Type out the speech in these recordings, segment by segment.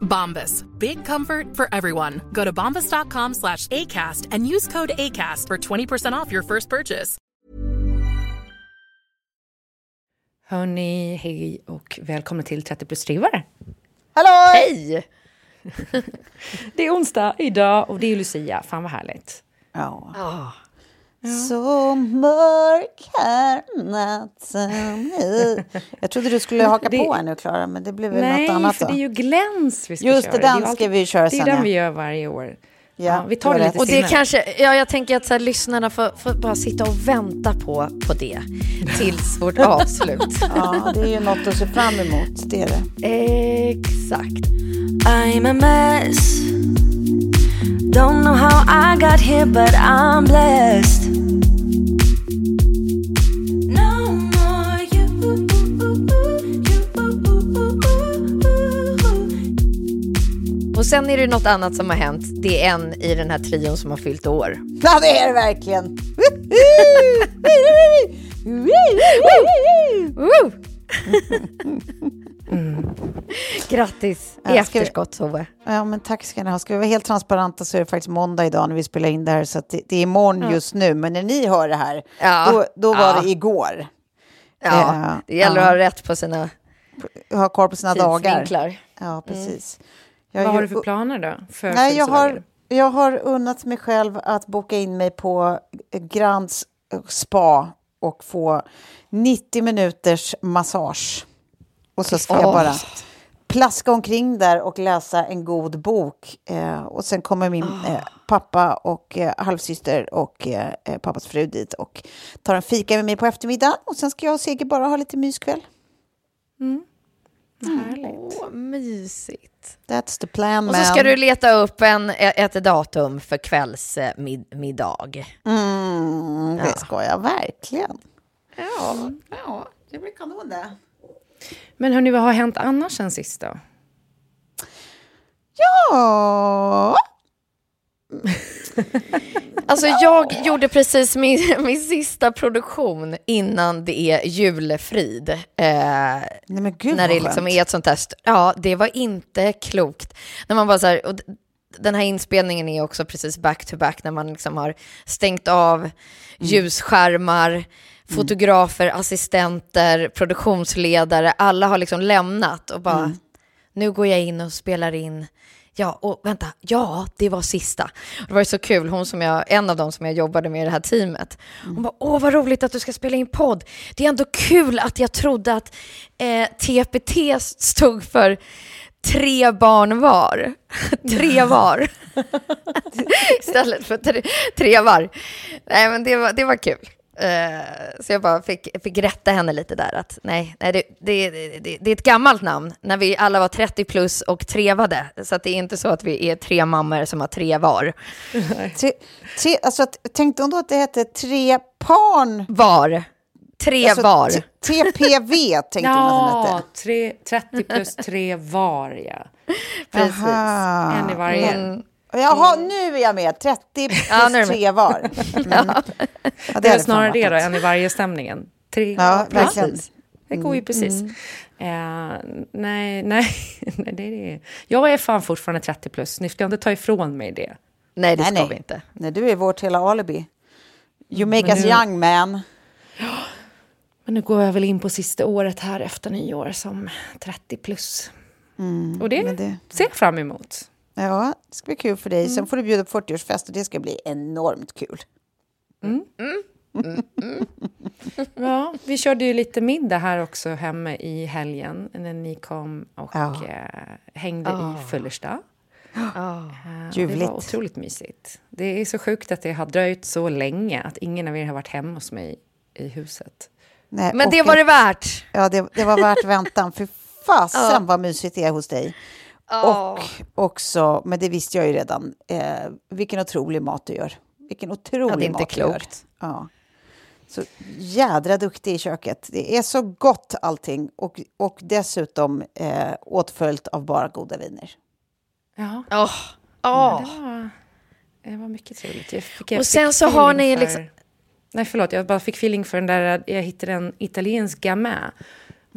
Bombas. Big comfort for everyone. Go to bombas.com slash ACAST and use code ACAST for 20% off your first purchase. Hörni, hej och välkomna till 30 plus trivare. Hallå! Hej! det är onsdag idag och det är Lucia. Fan vad härligt. Ja. Ah. Så mörk här natten Jag trodde du skulle haka Det- på här nu, Klara, men det blev väl Nej, något annat för då? det är ju gläns vi ska Just köra. det, den är ska vi köra Det är sen, den ja. vi gör varje år. Ja, vi tar det lite. Och det senare. kanske, ja, jag tänker att så här, lyssnarna får, får bara sitta och vänta på, på det tills vårt avslut. Ja, det är ju något att se fram emot, det är det. Exakt. I'm a mess. Don't know how I got here, but I'm blessed. No more you. Och sen är det något annat som har hänt. Det är en i den här trion som har fyllt år. Ja, det är det verkligen. Woo! Grattis i Ja, efterskott Tove. Ja, men tack ska ni ha. Ska vi vara helt transparenta så är det faktiskt måndag idag när vi spelar in det här, så att det, det är imorgon just nu. Men när ni hör det här, Ja, då, då var ja. det igår. Ja, Eh, det gäller ja. att ha rätt på sina Ha koll på sina dagar. Ja, precis. Jag Vad har du för planer då? För Nej, jag har, jag har unnat mig själv att boka in mig på Grands spa och få 90 minuters massage. Och så ska jag bara plaska omkring där och läsa en god bok. Eh, och sen kommer min eh, pappa och eh, halvsyster och eh, eh, pappas fru dit och tar en fika med mig på eftermiddagen. Och sen ska jag och Sigge bara ha lite myskväll. Härligt. Åh, mysigt. That's the plan, Och så ska du leta upp en, ett datum för kvällsmiddag. Mm, det Ja. ska jag verkligen. Ja. Ja, det blir kanon det. Men hörni, vad har hänt annars sen sist då? Ja, Alltså jag gjorde precis min, min sista produktion innan det är julefrid. Eh, Nej, men gud när det liksom är ett sånt här... Ja, det var inte klokt. När man bara så här, och den här inspelningen är också precis back to back när man liksom har stängt av Mm. ljusskärmar, fotografer, assistenter, produktionsledare. Alla har liksom lämnat och bara, Mm. nu går jag in och spelar in. Ja, och vänta, ja, det var sista. Det var så kul, hon som jag, en av dem som jag jobbade med i det här teamet. Hon bara, åh vad roligt att du ska spela in podd. Det är ändå kul att jag trodde att eh, TPT stod för tre barn var. tre var. Istället för tre, tre var. Nej, men det var, det var kul. Eh, så jag bara fick, fick rätta henne lite där att nej, nej det, det, det, det är ett gammalt namn när vi alla var 30 plus och trevade. Så att det är inte så att vi är tre mammor som har tre var. Tre, tre, alltså, tänkte hon då att det hette tre parn? Var. Tre Alltså, var. TPV tänkte hon att den Ja, hette. tre, 30 plus tre var, ja. Precis. Aha. En i varje. Mm. Jaha, nu är jag med. 30 plus Ja, nu är du med. tre var. Mm. Ja, Det är snarare det då, än i varje stämningen. Tre, Ja, verkligen. Det går ju precis. Eh, nej, nej, nej det är, jag är fan fortfarande 30 plus. Ni ska inte ta ifrån mig det. Nej, det Nej, ska nej. vi inte. Nej, du är vårt hela alibi. You make Men us nu- young man. Men nu går jag väl in på sista året här efter nyår som 30 plus. och det, Mm, det- ser jag fram emot. Ja, det ska bli kul för dig. Mm. Sen får du bjuda på 40-årsfest och det ska bli enormt kul. Ja, vi körde ju lite middag här också hemma i helgen när ni kom och Ja. eh, hängde i Fullersta. Ja. Eh, Det Ljuvligt. var otroligt mysigt. Det är så sjukt att det har dröjt så länge att ingen av er har varit hemma hos mig i huset. Nej, Men det var det värt. Ja, det, det var värt väntan. För fasen vad mysigt det är hos dig. Och också, men det visste jag ju redan, eh, vilken otrolig mat du gör. Vilken otrolig Ja, det är inte mat du gör. klokt. Ja. Så jädra duktig i köket. Det är så gott allting och, och dessutom eh, åtföljt av bara goda viner. Ja, Åh, åh. det, var, det var mycket trevligt. Jag fick, jag Och sen så har ni för- liksom- Nej, förlåt. Jag bara fick feeling för den där... Jag hittade en italiensk gamay.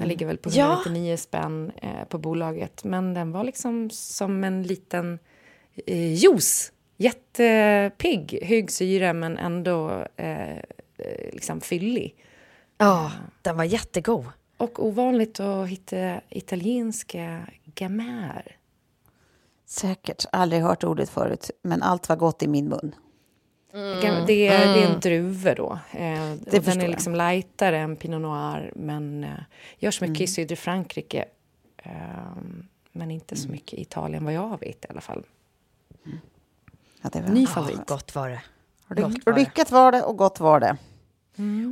Den ligger väl på Ja. 199 spänn eh, på bolaget. Men den var liksom som en liten eh, juice. Jättepigg, hög syre men ändå eh, eh, liksom fyllig. Ja, den var jättegod. Och ovanligt att hitta italienska gamäer. Säkert, aldrig hört ordet förut, men allt var gott i min mun. Gam- Det, är, det är en druva då. Eh, och den är jag. liksom lightare än Pinot Noir, men eh, görs mycket Mm. i södra Frankrike. Eh, men inte Mm. så mycket i Italien, vad jag vet i alla fall. Ja, det var, Ny favorit. Gott var det. Gott var det. lyckat var det och gott var det.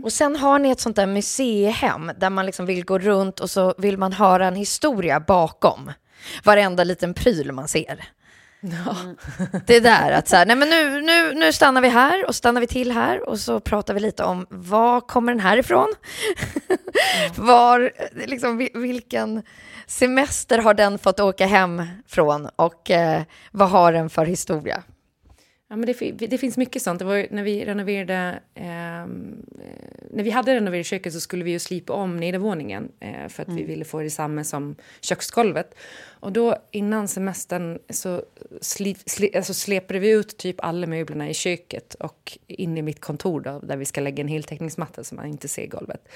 Och sen har ni ett sånt där museihem där man liksom vill gå runt och så vill man höra en historia bakom varenda liten pryl man ser. Det är där att så här, nej men nu, nu, nu stannar vi här och stannar vi till här och så pratar vi lite om var kommer den här ifrån? Var, liksom vil- vilken semester har den fått åka hem från och eh, vad har den för historia? Ja, men det, det finns mycket sånt. Det var när vi renoverade... ehm, eh, när vi hade renoverat köket så skulle vi ju slipa om nedervåningen eh, för att vi ville få det samma som köksgolvet. Och då innan semestern så sli, sli, alltså släpade vi ut typ alla möblerna i köket och in i mitt kontor då, där vi ska lägga en heltäckningsmatta så man inte ser golvet.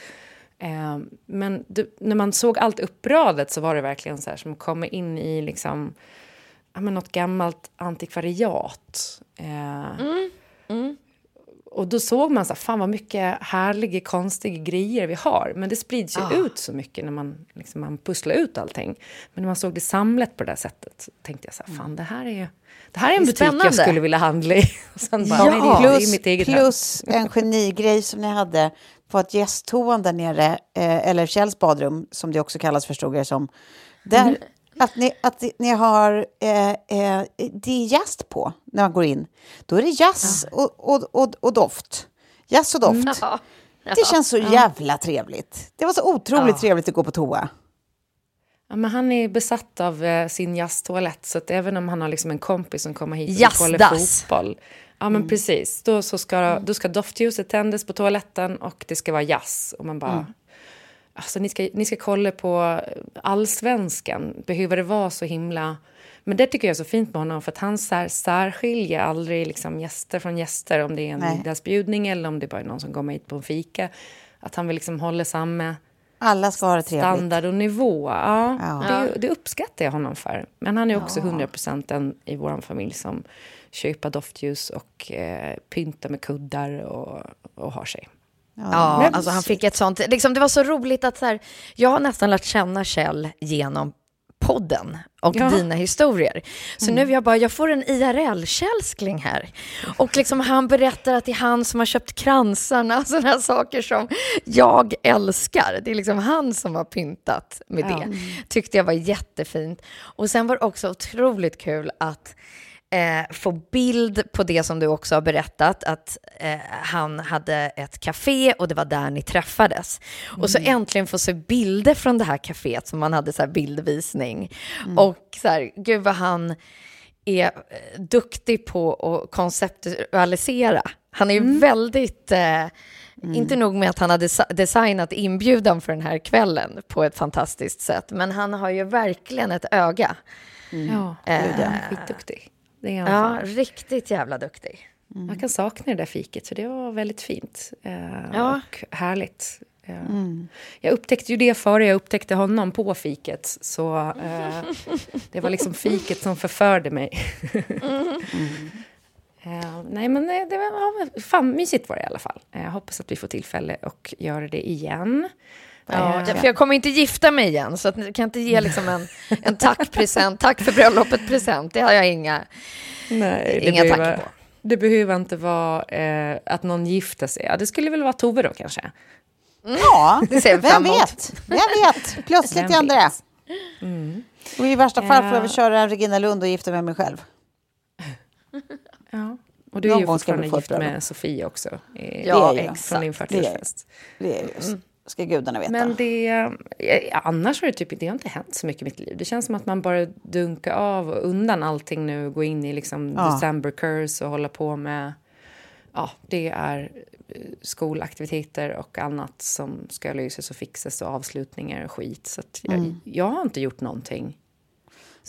Eh, men det, när man såg allt uppradet så var det verkligen så här som komma in i liksom ja, men något gammalt antikvariat. Eh, Och då såg man så här, fan vad mycket härliga, konstiga grejer vi har. Men det sprids ju ut så mycket när man, liksom, man pusslar ut allting. Men när man såg det samlat på det där sättet tänkte jag så här, fan det här är. Det här är en Det är butik jag skulle vilja handla i. Bara, Ja. Plus, plus en genigrej som ni hade på att gästtoan där nere, eh, eller Kjells badrum, som det också kallas förstod jag som, där, Mm. Att, ni, att ni har, eh, eh, det är jazz på när man går in. Då är det jazz och, och, och, och doft. Jazz och doft. Ja. Det känns så jävla trevligt. Det var så otroligt trevligt att gå på toa. Ja, men han är besatt av eh, sin jazztoalett, så att även om han har liksom en kompis som kommer hit och kollar fotboll. Ja, men precis. Då, så ska, då ska doftljuset tändas på toaletten och det ska vara jazz. Och man bara... Alltså, ni, ska, ni ska kolla på allsvenskan. Behöver det vara så himla... Men det tycker jag är så fint med honom, för att han sär, särskiljer aldrig liksom gäster från gäster, om det är en Nej. middagsbjudning eller om det bara är någon som kommer hit på en fika. Att han vill liksom hålla samma Alla ska ha det trevligt. standard och nivå. Ja, Ja. Det, det uppskattar jag honom för. Men han är också 100% den i vår familj som köper doftljus och eh, pyntar med kuddar och, och har sig. Ja, alltså han fick ett sånt, liksom, det var så roligt att så här, jag har nästan lärt känna Kjell genom podden och Ja. dina historier. Så nu jag bara, jag får en IRL-kälskling här. Och liksom han berättar att det är han som har köpt kransarna, sådana här saker som jag älskar. Det är liksom han som har pyntat med det. Tyckte jag var jättefint. Och sen var det också otroligt kul att eh, få bild på det som du också har berättat, att eh, han hade ett café och det var där ni träffades. Och så äntligen få se bilder från det här caféet som man hade så här bildvisning. Och så här, gud vad han är eh, duktig på att konceptualisera. Han är ju väldigt... Eh, Inte nog med att han har desi- designat inbjudan för den här kvällen på ett fantastiskt sätt, men han har ju verkligen ett öga. Ja, Eh, gud, ja. skitduktig. Det är han Ja, fan. riktigt jävla duktig. Jag kan sakna det där fiket, för det var väldigt fint eh, Ja. och härligt. Eh, Jag upptäckte ju det före jag upptäckte honom på fiket. Så eh, det var liksom fiket som förförde mig. Eh, nej, men det, det var ja, fan mysigt var det i alla fall. Eh, Jag hoppas att vi får tillfälle att göra det igen. Ja, för jag kommer inte gifta mig igen, så att ni kan inte ge liksom en, en tackpresent, tack för bröllopet-present, det har jag inga, nej, det inga behöver- på. Det behöver inte vara eh, att någon gifter sig. Ja, det skulle väl vara Tove då kanske. Ja, Det ser vi vem vet? Vem vet? Plötsligt Vem händer det. vet? Och i värsta fall får jag väl köra en Regina Lund och gifta mig med mig själv. Ja. Och du är ju fortfarande gift med Sofie också. eh, Ja, Det är jag. Från din exakt. Det är. 40-årsfest. Det är just. Ska gudarna veta. Men det, eh, annars har det typ det har inte hänt så mycket i mitt liv. Det känns som att man bara dunkar av och undan allting nu, gå in i liksom Ja. December curse och hålla på med, ja, det är eh, skolaktiviteter och annat som ska lösas och fixas och avslutningar och skit. Så jag, jag har inte gjort någonting.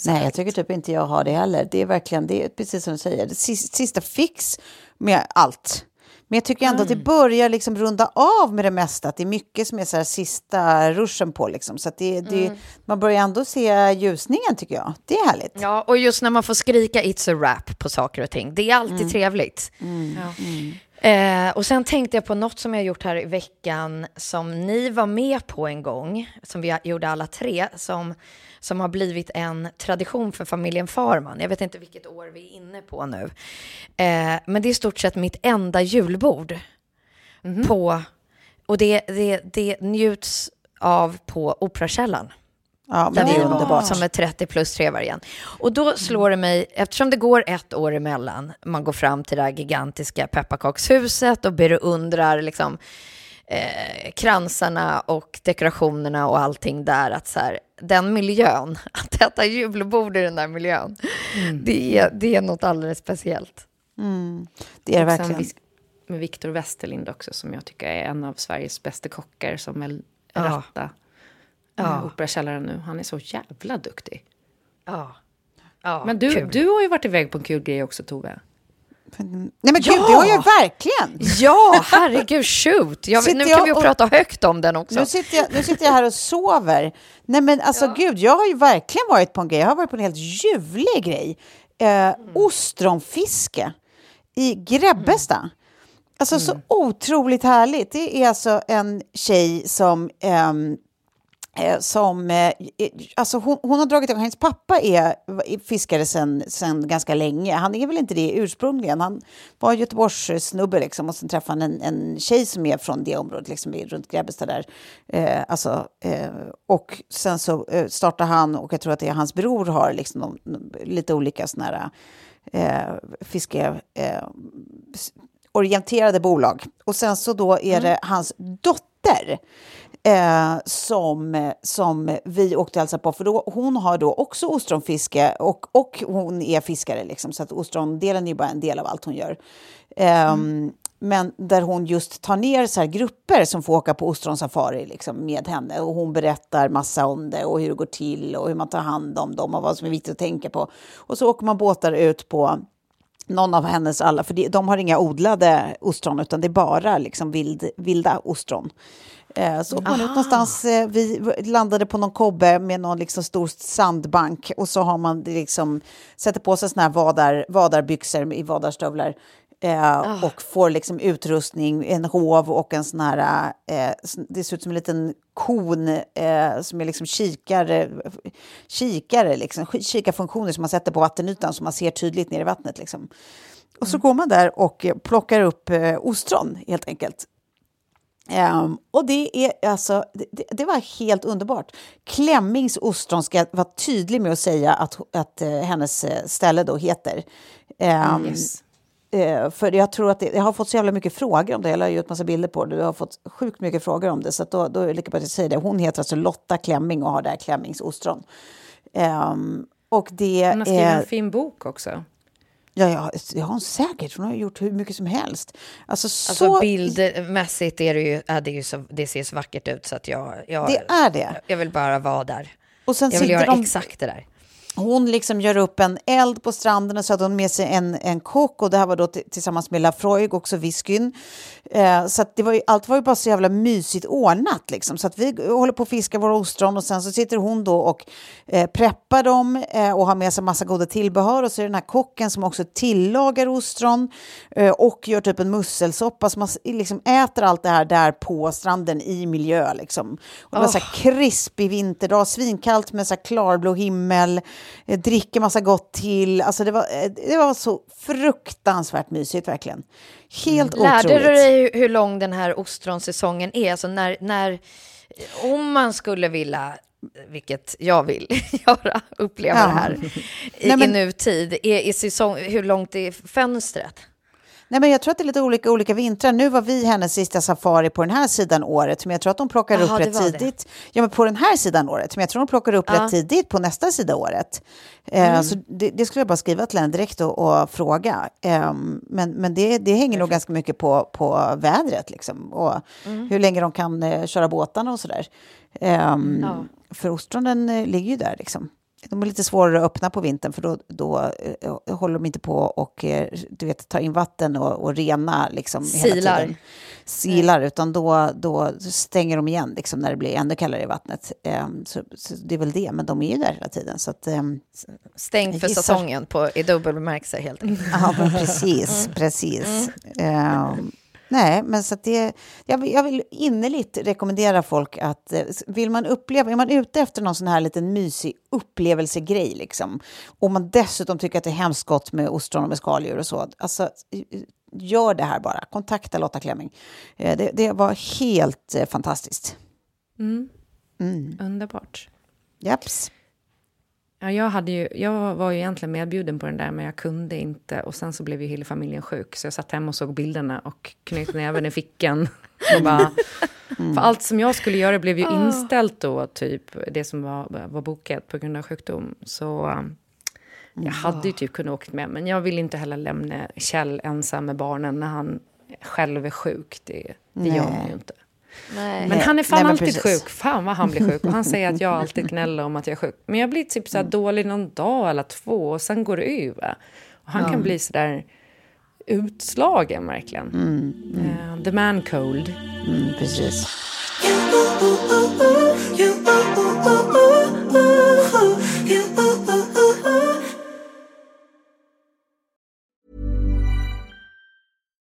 Nej, jag tycker typ inte jag har det heller. Det är verkligen, det är precis som du säger, det sista fix med allt. Men jag tycker ändå att det börjar liksom runda av med det mesta. Att det är mycket som är så sista ruschen på. Liksom. Så det, det, man börjar ändå se ljusningen tycker jag. Det är härligt. Ja, och just när man får skrika it's a rap på saker och ting, det är alltid trevligt. Eh, och sen tänkte jag på något som jag gjort här i veckan som ni var med på en gång, som vi gjorde alla tre, som, som har blivit en tradition för familjen Farman. Jag vet inte vilket år vi är inne på nu. Eh, men det är i stort sett mitt enda julbord. På, och det, det, det njuts av på Operakällaren. Ja, men det är underbart. Som är 30 plus tre var igen. Och då slår det mig, eftersom det går ett år emellan, man går fram till det här gigantiska pepparkakshuset och beundrar liksom, eh, kransarna och dekorationerna och allting där. Att så här, den miljön, att äta julbord i den där miljön, det, är, det är något alldeles speciellt. Det är det verkligen. med Viktor Westerlind också, som jag tycker är en av Sveriges bästa kockar, som väl Ja. ratta Ja. ja. Operakällaren nu. Han är så jävla duktig. Ja. ja Men du, kul. du har ju varit iväg på en kul grej också, Tove. Nej men gud, Ja! det har jag verkligen. Ja, herregud, shoot! Jag, nu jag kan vi ju och- prata högt om den också. Nu sitter, jag, nu sitter jag här och sover. Nej men alltså gud, jag har ju verkligen varit på en grej. Jag har varit på en helt ljuvlig grej. Eh, ostronfiske i Grebbestad. Alltså så otroligt härligt. Det är alltså en tjej som eh, som, eh, alltså hon, hon har dragit igång, hennes pappa är fiskare sen, sen ganska länge. Han är väl inte det ursprungligen. Han var Göteborgs snubbe liksom och sen träffade han en, en tjej som är från det området, liksom runt Grebbestad där. Eh, alltså, eh, och sen så eh, startar han, och jag tror att det är hans bror har liksom de, lite olika sådana här eh, fiske... Eh, orienterade bolag. Och sen så då är det hans dotter eh, som, som vi åkte och hälsade på. För då, hon har då också ostronfiske och, och hon är fiskare. Liksom, så att ostrondelen är bara en del av allt hon gör. Ehm, Men där hon just tar ner så grupper som får åka på ostronsafari liksom, med henne. Och hon berättar massa om det och hur det går till och hur man tar hand om dem och vad som är viktigt att tänka på. Och så åker man båtar ut på någon av hennes alla, för de, de har inga odlade ostron utan det är bara liksom vild, vilda ostron. Eh, så man ut någonstans, eh, vi landade på någon kobbe med någon liksom stor sandbank och så har man liksom, sätter på sig såna här vadar, vadarbyxor i vadarstövlar eh, och får liksom utrustning, en hov och en sån här, eh, det ser ut som en liten kon eh, som är liksom kikare, kikare liksom, kikarfunktioner som man sätter på vattenytan så man ser tydligt ner i vattnet. Liksom. Och så går man där och plockar upp ostron helt enkelt. Ehm, och det, är, alltså, det- det, var helt underbart. Klämmings ostron ska vara tydlig med att säga att, att eh, hennes eh, ställe då heter. Ehm, Yes. eh, för jag tror att det, jag har fått så jävla mycket frågor om det. Jag la ju ut massa bilder på det. Jag har fått sjukt mycket frågor om det. Så då, då är det lika bra att jag säger det. Hon heter alltså Lotta Klemming och har det här Klämmings ostron. Ehm, Och det Hon har skrivit är... en fin bok också. Ja, ja, det har hon säkert. Hon har gjort hur mycket som helst. Alltså, Alltså så... bildmässigt är det ju, ja, det, är ju så, det ser så vackert ut så att jag, jag, Det är det. jag vill bara vara där. Och sen Jag vill göra de- exakt det där. Hon liksom gör upp en eld på stranden och så hade hon med sig en, en kock och det här var då tillsammans med Lafroig, också whiskyn. Eh, så det var ju, allt var ju bara så jävla mysigt ordnat liksom. Så att vi håller på att fiska våra ostron och sen så sitter hon då och eh, preppar dem eh, och har med sig massa goda tillbehör och så är det den här kocken som också tillagar ostron eh, och gör typ en musselsoppa så man liksom äter allt det här där på stranden i miljö liksom. Och det var så här krispig vinterdag, svinkallt med så här klarblå himmel, dricker massa gott till. Alltså det var, eh, det var så fruktansvärt mysigt verkligen. Helt Lärde otroligt. du dig hur- hur lång den här ostronsäsongen är? Alltså när, när, om man skulle vilja, vilket jag vill göra, uppleva Ja. det här i, Nej, men- i nutid, är, är säsong, hur långt är fönstret? Nej, men jag tror att det är lite olika olika vintrar. Nu var vi hennes sista safari på den här sidan året, men jag tror att de plockar Jaha, upp rätt det. tidigt. Ja, men på den här sidan året, men jag tror de plockar upp Ja. rätt tidigt på nästa sida året. Eh, så det, det skulle jag bara skriva till henne direkt och, och fråga. Eh, men men det, det hänger nog ganska mycket på, på vädret liksom, och hur länge de kan eh, köra båtarna och sådär. Eh, Ja. För ostronen eh, ligger ju där liksom. De är lite svårare att öppna på vintern för då, då eh, håller de inte på och eh, du vet, tar in vatten och, och rena liksom, hela Silar. tiden. Silar. Utan då, då stänger de igen liksom, när det blir ännu kallare i vattnet. Eh, så, så det är väl det, men de är ju där hela tiden. Så att, eh, Stängt för säsongen på, i dubbel bemärkelse helt enkelt. Ja, precis. precis. Ehm, nej, men så det, jag, vill, jag vill innerligt rekommendera folk att eh, vill man uppleva, är man ute efter någon sån här liten mysig upplevelsegrej liksom, och man dessutom tycker att det är hemskt gott med ostron och med skaldjur och så, alltså gör det här bara. Kontakta Lotta Klemming. Eh, det, det var helt eh, fantastiskt. Underbart. Japs. Ja, jag, hade ju, jag var ju egentligen medbjuden på den där, men jag kunde inte. Och sen så blev ju hela familjen sjuk, så jag satt hemma och såg bilderna och knöt näven i fickan. Och bara, För allt som jag skulle göra blev ju inställt då, typ det som var, var bokat på grund av sjukdom. Så um, jag hade ju typ kunnat åka med, men jag vill inte heller lämna Kjell ensam med barnen när han själv är sjuk. Det, det gör man ju inte. Nej. Men han är fan Nej, alltid sjuk. Fan vad han blir sjuk. Och han säger att jag alltid gnäller om att jag är sjuk. Men jag blir typ så här dålig någon dag eller två och sen går det över. Och han kan bli så där utslagen verkligen. Eh, the man cold. Mm, precis.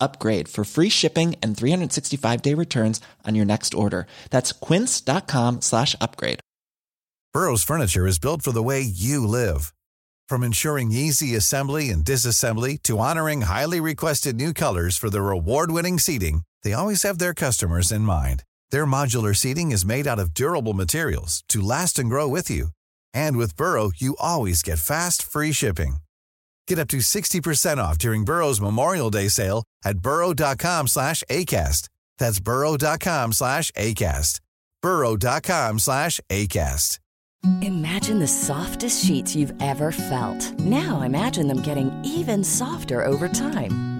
upgrade for free shipping and 365 day returns on your next order. That's quince.com slash upgrade. Burrow's furniture is built for the way you live. From ensuring easy assembly and disassembly to honoring highly requested new colors for their award-winning seating, they always have their customers in mind. Their modular seating is made out of durable materials to last and grow with you. And with Burrow, you always get fast, free shipping. Get up to 60% off during Burrow's Memorial Day sale at burrow.com slash ACAST. That's burrow.com slash ACAST. burrow.com slash ACAST. Imagine the softest sheets you've ever felt. Now imagine them getting even softer over time.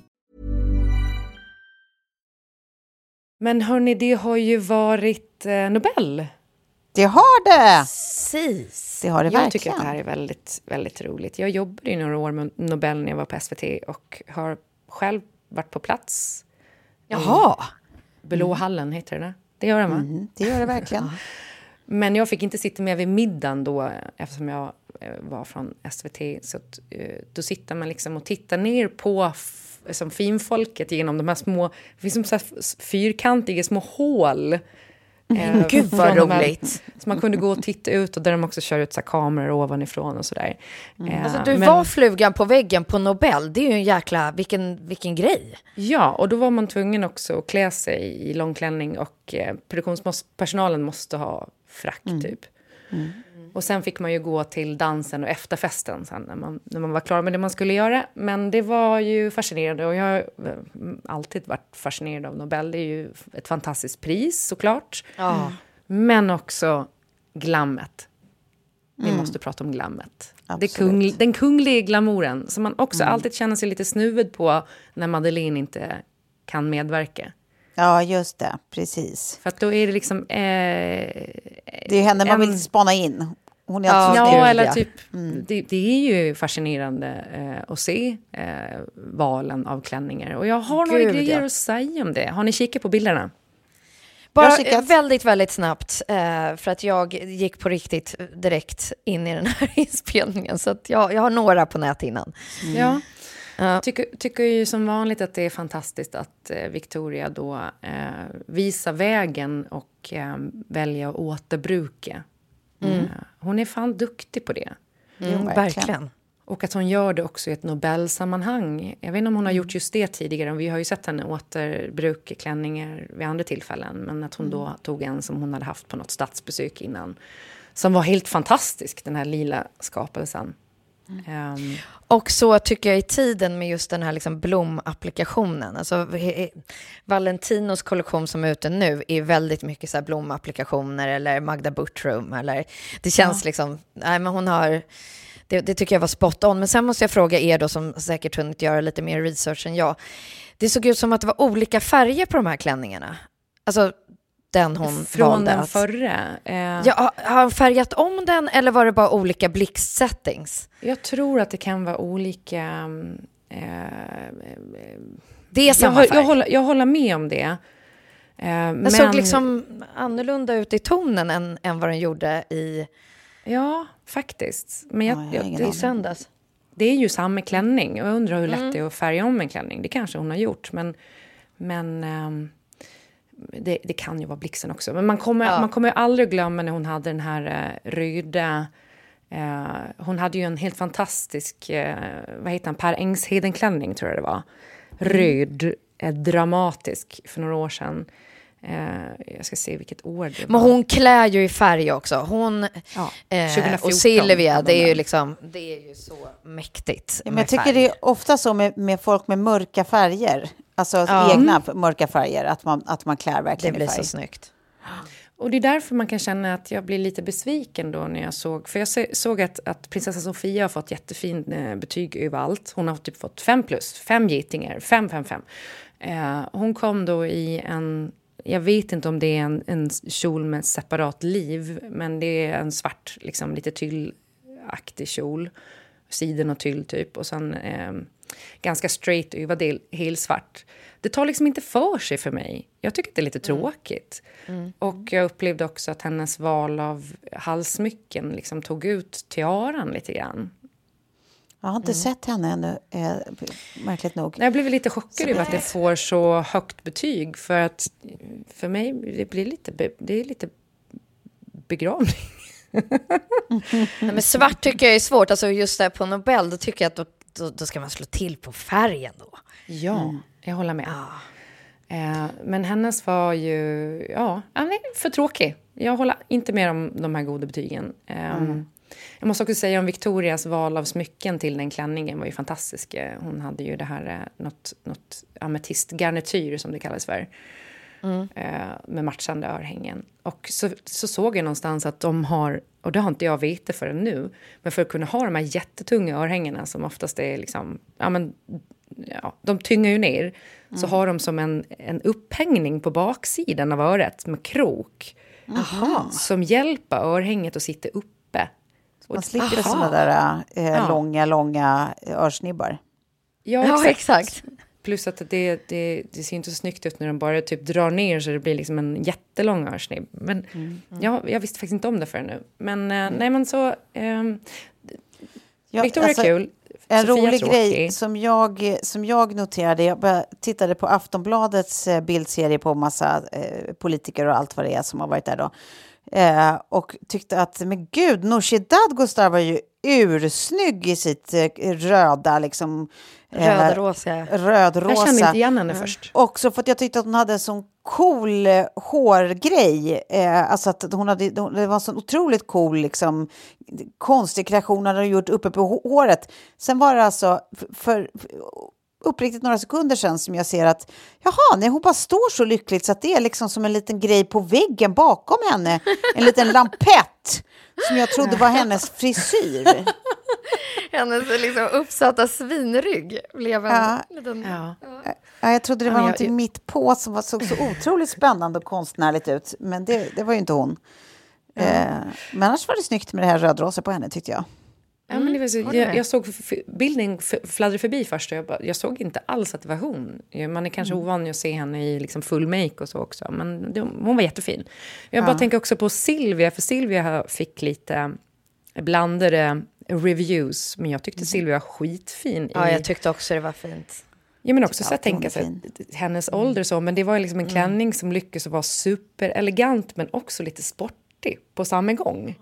Men hörni, det har ju varit eh, Nobel. Det har det! Precis. Det har det jag verkligen. tycker att det här är väldigt, väldigt roligt. Jag jobbade ju några år med Nobel när jag var på SVT och har själv varit på plats. Jaha. Blåhallen heter det. Det gör den, va? Mm, det gör det verkligen. Men jag fick inte sitta med vid middagen då eftersom jag eh, var från SVT. Så att, eh, då sitter man liksom och tittar ner på f- som finfolket genom de här små... Det finns som så fyrkantiga små hål. eh, Gud, vad de här- roligt. Så man kunde gå och titta ut och där de också kör ut så kameror ovanifrån och sådär. Eh, Alltså, du men- var flugan på väggen på Nobel. Det är ju en jäkla, vilken, vilken grej. Ja, och då var man tvungen också att klä sig i långklänning och eh, produktionspersonalen måste ha frack typ. Och sen fick man ju gå till dansen och efterfesten sen när man, när man var klar med det man skulle göra. Men det var ju fascinerande och jag har eh, alltid varit fascinerad av Nobel. Det är ju ett fantastiskt pris såklart. Ja. Men också glammet. Vi måste prata om glammet. Kungl, den kungliga glamouren som man också alltid känner sig lite snuvad på när Madeleine inte kan medverka. Ja, just det. Precis. För att då är det liksom... Eh, Det är henne man en- vill spana in. Hon är Ja, alltså ja eller typ... Det, det är ju fascinerande eh, att se eh, valen av klänningar. Och jag har några Gud, grejer ja. att säga om det. Har ni kikat på bilderna? Bara Jag väldigt, väldigt snabbt. Eh, för att jag gick på riktigt direkt in i den här inspelningen. Så att jag, jag har några på näthinnan. Ja. Ja. Tycker, tycker ju som vanligt att det är fantastiskt att eh, Victoria då eh, visar vägen och eh, väljer att återbruka. Eh, hon är fan duktig på det. Mm, verkligen. verkligen. Och att hon gör det också i ett Nobelsammanhang. Jag vet inte om hon har gjort just det tidigare. Vi har ju sett henne återbruka klänningar vid andra tillfällen. Men att hon då tog en som hon hade haft på något statsbesök innan. Som var helt fantastisk, den här lila skapelsen. Ehm, Och så tycker jag i tiden med just den här liksom blomapplikationen. Alltså, Valentinos kollektion som är ute nu är väldigt mycket så blomapplikationer eller Magda Buttrum. Eller, det känns liksom, nej men hon har, det, det tycker jag var spot on. Men sen måste jag fråga er då som säkert hunnit göra lite mer research än jag. Det såg ut som att det var olika färger på de här klänningarna. Alltså den hon från valde den att... förra. Eh, Ja, har- han färgat om den eller var det bara olika blixtsettings? Jag tror att det kan vara olika... mm, Eh, Det är jag, samma färg. jag, håller, jag håller med om det. Eh, Den men, såg liksom annorlunda ut i tonen än, än vad den gjorde i, Ja, faktiskt. Men jag, Ja, jag det, i söndags. det är ju samma klänning. Jag undrar hur lätt Mm. det är att färga om en klänning. Det kanske hon har gjort. Men, men ehm, det, det kan ju vara blixten också. Men man kommer, Ja. man kommer ju aldrig glömma när hon hade den här uh, röda... eh, hon hade ju en helt fantastisk, eh, vad heter han, Per Engsheden-klänning tror jag det var. Mm. Röd, eh, dramatisk för några år sedan. Eh, jag ska se vilket år det Men var. hon klär ju i färg också. Hon Ja, eh, 2014 och Silvia, det är ju liksom, det är ju så mäktigt. Ja, men jag tycker färg. det är ofta så med, med folk med mörka färger. Alltså Ja. egna mörka färger, att man, att man klär det verkligen blir i färg. så snyggt. Och det är därför man kan känna att jag blir lite besviken då när jag såg... För jag såg att, att prinsessa Sofia har fått jättefin eh, betyg överallt. Hon har typ fått fem plus, fem getingar, fem, fem, fem. Eh, hon kom då i en... Jag vet inte om det är en, en kjol med separat liv, men det är en svart, liksom lite tyllaktig kjol. Siden och tyll typ. Och sen eh, ganska straight överdel, helt svart. Det tar liksom inte för sig för mig. Jag tycker att det är lite tråkigt. Och jag upplevde också att hennes val av halssmycken liksom tog ut tiaran lite grann. Jag har inte sett henne ännu, eh, märkligt nog. Jag blev lite chockad över att det får så högt betyg. För att för mig det blir lite, be, det är lite begravning. Nej, men svart tycker jag är svårt. Alltså just där på Nobel, då tycker jag att då, då, ska man slå till på färgen då. Ja, jag håller med. Eh, men hennes var ju ja, ja, för tråkig. Jag håller inte med om de här goda betygen. Eh, Jag måste också säga om Victorias val av smycken till den klänningen var ju fantastisk. Eh, Hon hade ju det här eh, något, något ametistgarnityr som det kallas för. Eh, med matchande örhängen. Och så, så såg jag någonstans att de har, och det har inte jag vetat förrän nu, men för att kunna ha de här jättetunga örhängena som oftast är liksom, ja men, ja, de tyngar ju ner, så har de som en, en upphängning på baksidan av örat med krok. Som hjälper örhänget att sitta uppe. Och- Man slipper Aha. såna där eh, Ja. långa, långa örsnibbar. Ja, Ja, exakt. Plus att det, det, det ser inte så snyggt ut när de bara typ drar ner så det blir liksom en jättelång örsnibb. Men Mm. Ja, jag visste faktiskt inte om det förrän nu. Men eh, nej, men så... ehm, Ja, Victoria alltså, är kul. En Sofia rolig tråkig. grej som jag, som jag noterade, jag tittade på Aftonbladets eh, bildserie på massa eh, politiker och allt vad det är som har varit där då. Eh, och tyckte att, men gud, Nooshi Dadgostar var ju ursnygg i sitt eh, röda, liksom... eh, Rödrosa. Rödrosa. Jag kände inte igen henne först. Också för att jag tyckte att hon hade en sån cool eh, hårgrej. Eh, alltså att hon hade, det var en sån otroligt cool liksom, konstig kreation hon hade gjort uppe på hå- håret. Sen var det alltså för, för uppriktigt några sekunder sedan som jag ser att jaha, nej, hon bara står så lyckligt så att det är liksom som en liten grej på väggen bakom henne. En liten lampett som jag trodde var hennes frisyr. Hennes liksom uppsatta svinrygg blev en Ja. liten... Ja. Ja, jag trodde det Ja, var jag- någonting mitt på som var, såg så otroligt spännande och konstnärligt ut. Men det, det var ju inte hon. Eh, men annars var det snyggt med det här rödrosa på henne tyckte jag. Ja, men det var så, det jag, jag såg bilden fladdra förbi först och jag, bara, jag såg inte alls att det var hon. Man är kanske ovan att se henne i liksom full make och så också, men det, hon var jättefin. Jag bara Ja. tänker också på Silvia, för Silvia fick lite blandade reviews, men jag tyckte Silvia var skitfin. I, Ja, jag tyckte också det var fint. Ja, men också så att tänka sig hennes ålder så, men det var liksom en klänning som lyckades vara superelegant men också lite sportig på samma gång.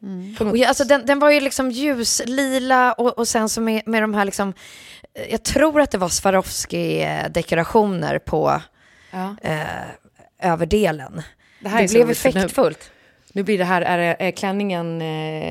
Något- Och ja, alltså, den, den var ju liksom ljuslila och, och sen så med, med de här liksom... eh, Jag tror att det var Swarovski-dekorationer på ja. eh, överdelen. Det här Det, blev effektfullt. Nu blir det här, är, är klänningen eh,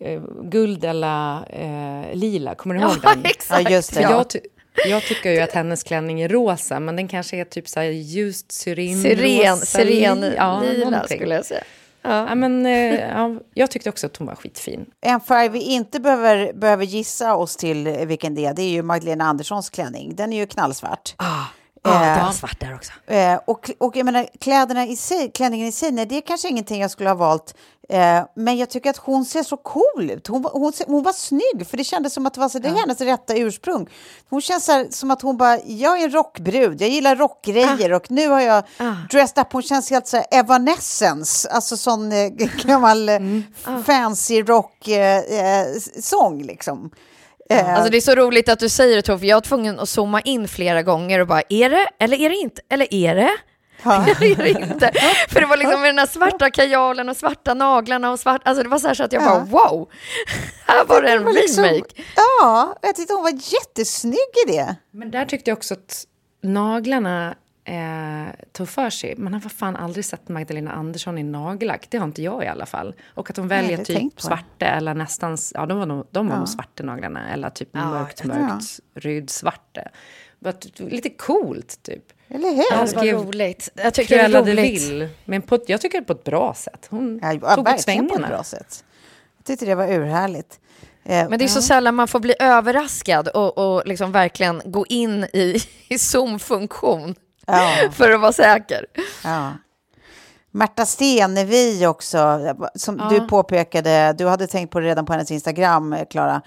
eh, guld eller eh, lila? Kommer du ihåg Ja, den? exakt. Ja, just det. För jag, ty- jag tycker ju att hennes klänning är rosa, men den kanske är typ så här ljust syren, Siren, rosa, siren, li- ja, lila någonting. skulle jag säga. Ja, men, eh, ja, jag tyckte också att hon var skitfin. En färg vi inte behöver, behöver gissa oss till vilken det är, det är ju Magdalena Anderssons klänning. Den är ju knallsvart. Ah, ah, Eh, svart där också. Eh, och, och jag menar, kläderna i sig, klänningen i sig, nej, det är kanske ingenting jag skulle ha valt. Eh, men jag tycker att hon ser så cool ut. Hon, hon, hon var snygg, för det kändes som att det var så, det är hennes rätta ursprung. Hon känns här, som att hon bara, jag är en rockbrud, jag gillar rockgrejer och nu har jag Ah. dressed up. Hon känns helt så här Evanescence, alltså sån eh, gammal eh, fancy rock-sång sång liksom. Alltså det är så roligt att du säger det Tove, för jag var tvungen att zooma in flera gånger och bara, är det eller är det inte? Eller är det? Eller är det inte? För det var liksom med den här svarta kajalen och svarta naglarna och svart, alltså det var så här så att jag Ja. bara wow, här var det en liksom- remake. Ja, jag tyckte hon var jättesnygg i det. Men där tyckte jag också att naglarna eh, tog för sig. Man har för fan aldrig sett Magdalena Andersson i nagellack. Det har inte jag i alla fall. Och att hon väljer tänkt typ svarta eller nästan... Ja, de var nog, de var nog svarta naglarna. Eller typ mörkt, mörkt rydsvarta. But, lite coolt, typ. Eller hur? Ja, var skrev roligt. Jag tycker det är roligt. Vil. Men på, jag tycker det på ett bra sätt. Hon Ja, tog åt verkligen på ett svängarna. bra sätt. Jag tyckte det var urhärligt. Eh, Men det är så sällan man får bli överraskad och, och liksom verkligen gå in i, i Zoom-funktion Ja, för att vara säker. ja. Märta Stenevi också, som Ja. du påpekade, du hade tänkt på det redan på hennes Instagram, Klara.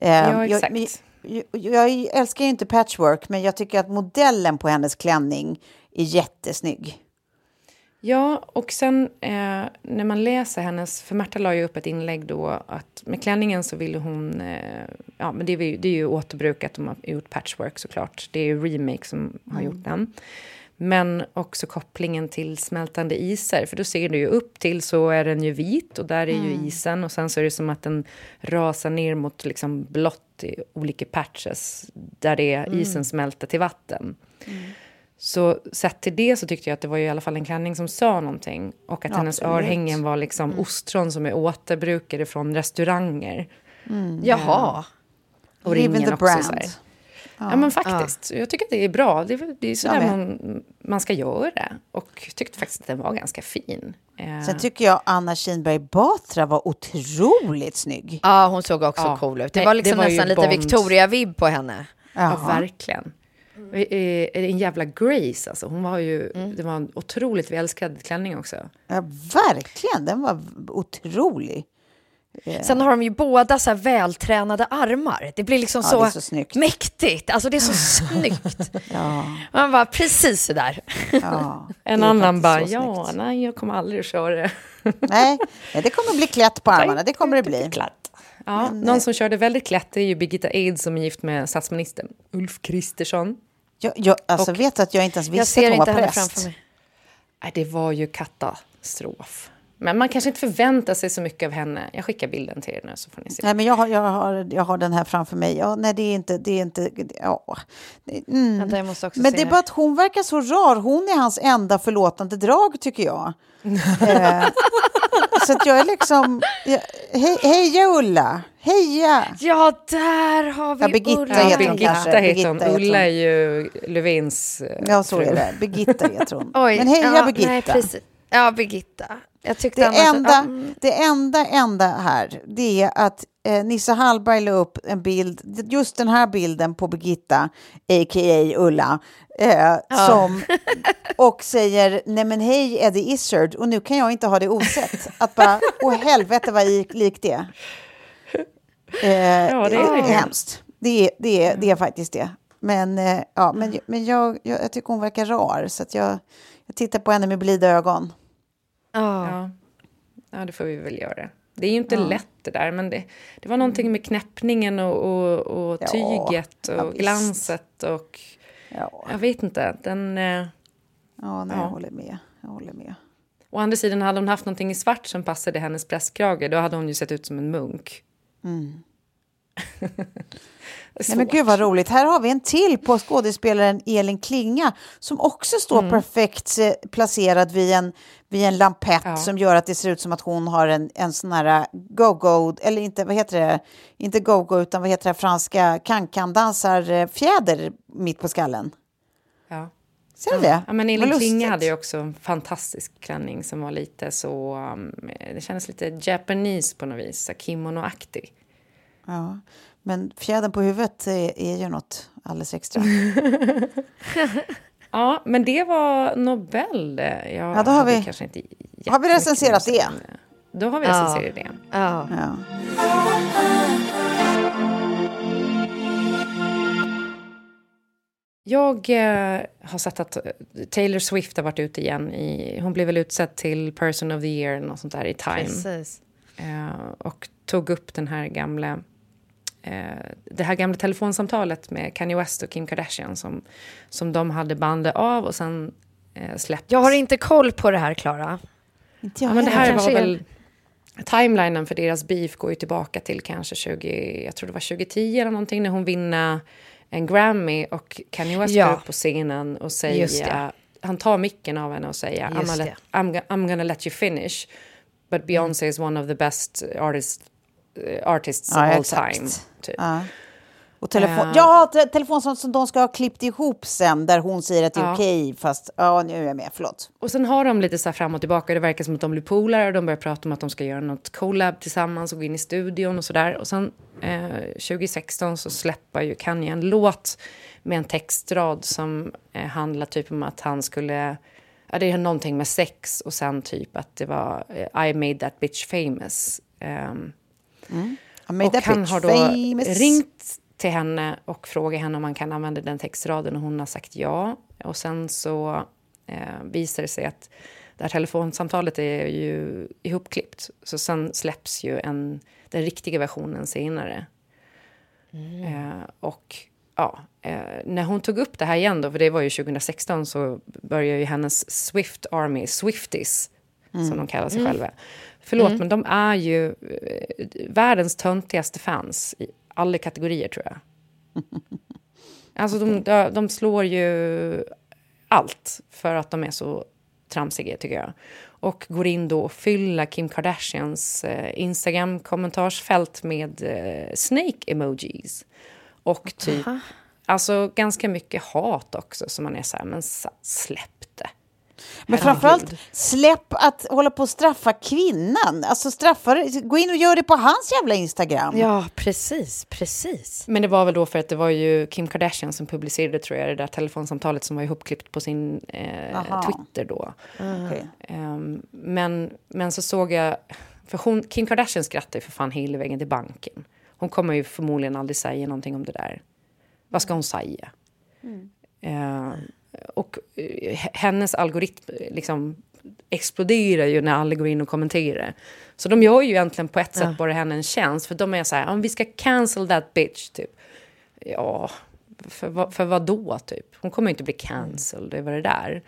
Eh, Ja, jag- exakt. men Jag, jag älskar ju inte patchwork, men jag tycker att modellen på hennes klänning är jättesnygg. Ja, och sen eh, när man läser hennes... För Märta la ju upp ett inlägg då att med klänningen så ville hon... Eh, ja, men det är, ju, det är ju återbrukat, de har gjort patchwork såklart. Det är ju Remake som har gjort den. Men också kopplingen till smältande isar. För då ser du ju upp till så är den ju vit och där är ju isen. Och sen så är det som att den rasar ner mot liksom blått i olika patches. Där det är isen smälter till vatten. Så sett till det så tyckte jag att det var ju i alla fall en klänning som sa någonting. Och att hennes Absolut. örhängen var liksom ostron som är återbrukade från restauranger. Jaha. Och Live in ringen the också. brand. Så här. Ja, men faktiskt. Jag tycker att det är bra. Det är, det är så där man, man ska göra. Och tyckte faktiskt att den var ganska fin. Eh, Sen tycker jag Anna Kinberg Batra var otroligt snygg. Ja, hon såg också Ja. cool ut. Det Nej, var det liksom var ju nästan lite. Victoria-vibb på henne. ja, verkligen. Eh, eh, En jävla Grace, alltså. Hon var ju... Det var en otroligt välskrädd klänning också. Ja, verkligen, den var otrolig. Sen har de ju båda så här vältränade armar. Det blir liksom Ja, så, det så snyggt. mäktigt. Alltså det är så snyggt. Ja, Man bara, precis så där. ja. En annan bara, ja, nej, jag kommer aldrig att köra det. Nej, det kommer bli klätt på armarna. Det kommer det bli. Ja, någon som körde väldigt klätt är ju Birgitta Eid som är gift med statsministern Ulf Kristersson. Jag, jag, alltså, vet du att jag inte ens visste att hon var präst? mig. Nej, det var ju katastrof. Men man kanske inte förväntar sig så mycket av henne. Jag skickar bilden till er nu så får ni se. Nej, men jag har, jag, har, jag har den här framför mig. Ja, nej, det är inte... Det är inte ja. Mm. Vänta, jag måste också Men se det är bara att hon verkar så rar. Hon är hans enda förlåtande drag, tycker jag. eh, så att jag är liksom... Jag, hej, heja, Ulla! Heja! Ja, där har vi Ja, Birgitta Ulla. heter hon Birgitta kanske. heter hon. Ulla är ju Löfvens eh, Ja, så fru. är det. Birgitta heter hon. Oj, Men heja, ja, Birgitta! Nej, precis. Ja, Birgitta. Jag tyckte Det annars att- enda, ja, mm. det enda, enda här, det är att eh, Nisse Hallberg la upp en bild, just den här bilden på Birgitta, a.k.a. Ulla, eh, som, och säger nej men hej Eddie Izzard, och nu kan jag inte ha det osett. Att bara, åh helvete vad lik- likt det är. Eh, Ja, det är det. hemskt. Det är, det, är, det är faktiskt det. Men, eh, ja, men, men jag, jag, jag tycker hon verkar rar, så att jag, jag tittar på henne med blida ögon. Ja. Ja. ja, det får vi väl göra. Det är ju inte Ja. lätt det där, men det, det var någonting med knäppningen och, och, och Ja, tyget och ja, visst. glanset och Ja, jag vet inte. Den, eh, ja, nej, Ja. jag håller med. Jag håller med. å andra sidan, hade hon haft någonting i svart som passade hennes prästkrage, då hade hon ju sett ut som en munk. Är Nej, men gud vad roligt. Här har vi en till på skådespelaren Elin Klinga som också står Mm. perfekt eh, placerad vid en, vid en lampett Ja. som gör att det ser ut som att hon har en, en sån här eh, go-go, eller inte, vad heter det, inte go-go utan vad heter det franska cancan-dansar-fjäder mitt på skallen. Ja. Ser du det? Ja, men Elin. Klinga hade ju också en fantastisk klänning som var lite så... Um, det kändes lite Japanese på något vis, kimono-aktig. Ja. Men fjädern på huvudet är, är ju något alldeles extra. Ja, men det var Nobel. Jag Ja, då har vi- kanske inte Har vi recenserat det? Då har vi Ja. recenserat det. Ja. Ja. Jag eh, har sett att eh, Taylor Swift har varit ute igen. I, hon blev väl utsedd till Person of the Year något sånt där i Time. Precis. Eh, och tog upp den här gamla, det här gamla telefonsamtalet med Kanye West och Kim Kardashian som, som de hade bandet av och sen eh, släppt. Jag har inte koll på det här, Klara. Ja, men det här var är- väl... Timelinen för deras beef går ju tillbaka till kanske 20, jag tror det var 2010 eller någonting när hon vinner en Grammy och Kanye West Ja. går upp på scenen och säger, han tar micken av henne och säger I'm, let, I'm, I'm gonna let you finish but Beyoncé is one of the best artist, eh, artists Ja, of all exakt. time. Typ. Ja. Och telefon, Eh. ja, te telefon som, som de ska ha klippt ihop sen där hon säger att det är Ja. okej fast ja nu är jag med, förlåt. Och sen har de lite så här fram och tillbaka. Det verkar som att de blir polare och de börjar prata om att de ska göra något collab tillsammans och gå in i studion och sådär. Och sen eh, 2016 så släpper ju Kanye en låt med en textrad som eh, handlar typ om att han skulle... Ja, det är någonting med sex och sen typ att det var eh, I made that bitch famous. Ehm, Made och han har då famous. ringt till henne och frågat henne om man kan använda den textraden och hon har sagt ja. Och sen så eh, visar det sig att det här telefonsamtalet är ju ihopklippt. Så sen släpps ju en, den riktiga versionen senare. Eh, och ja, eh, när hon tog upp det här igen då, för det var ju 2016, så började ju hennes Swift Army, Swifties, som de kallar sig själva. Förlåt, men de är ju eh, världens töntigaste fans i alla kategorier, tror jag. Alltså, de, de, slår ju allt för att de är så tramsiga, tycker jag. Och går in då och fyller Kim Kardashians eh, Instagram-kommentarsfält med eh, snake-emojis. Och typ, alltså ganska mycket hat också, som man är så här, men släpp det. Men framförallt, släpp att hålla på och straffa kvinnan. Alltså straffa, gå in och gör det på hans jävla Instagram. Ja, precis, precis. Men det var väl då för att det var ju Kim Kardashian som publicerade tror jag det där telefonsamtalet som var ihopklippt på sin eh. Twitter då. Okej. Ehm, men, men så såg jag För hon, Kim Kardashian skrattar ju för fan hela vägen till banken. Hon kommer ju förmodligen aldrig säga någonting om det där. Vad ska hon säga? Eh, och eh, hennes algoritm liksom exploderar ju när alla går in och kommenterar. Så de gör ju egentligen på ett sätt Ja. bara henne en tjänst. För de är så här, om vi ska cancel that bitch, typ. Ja, för, vad- för vad då, typ? Hon kommer ju inte bli cancelled över det där.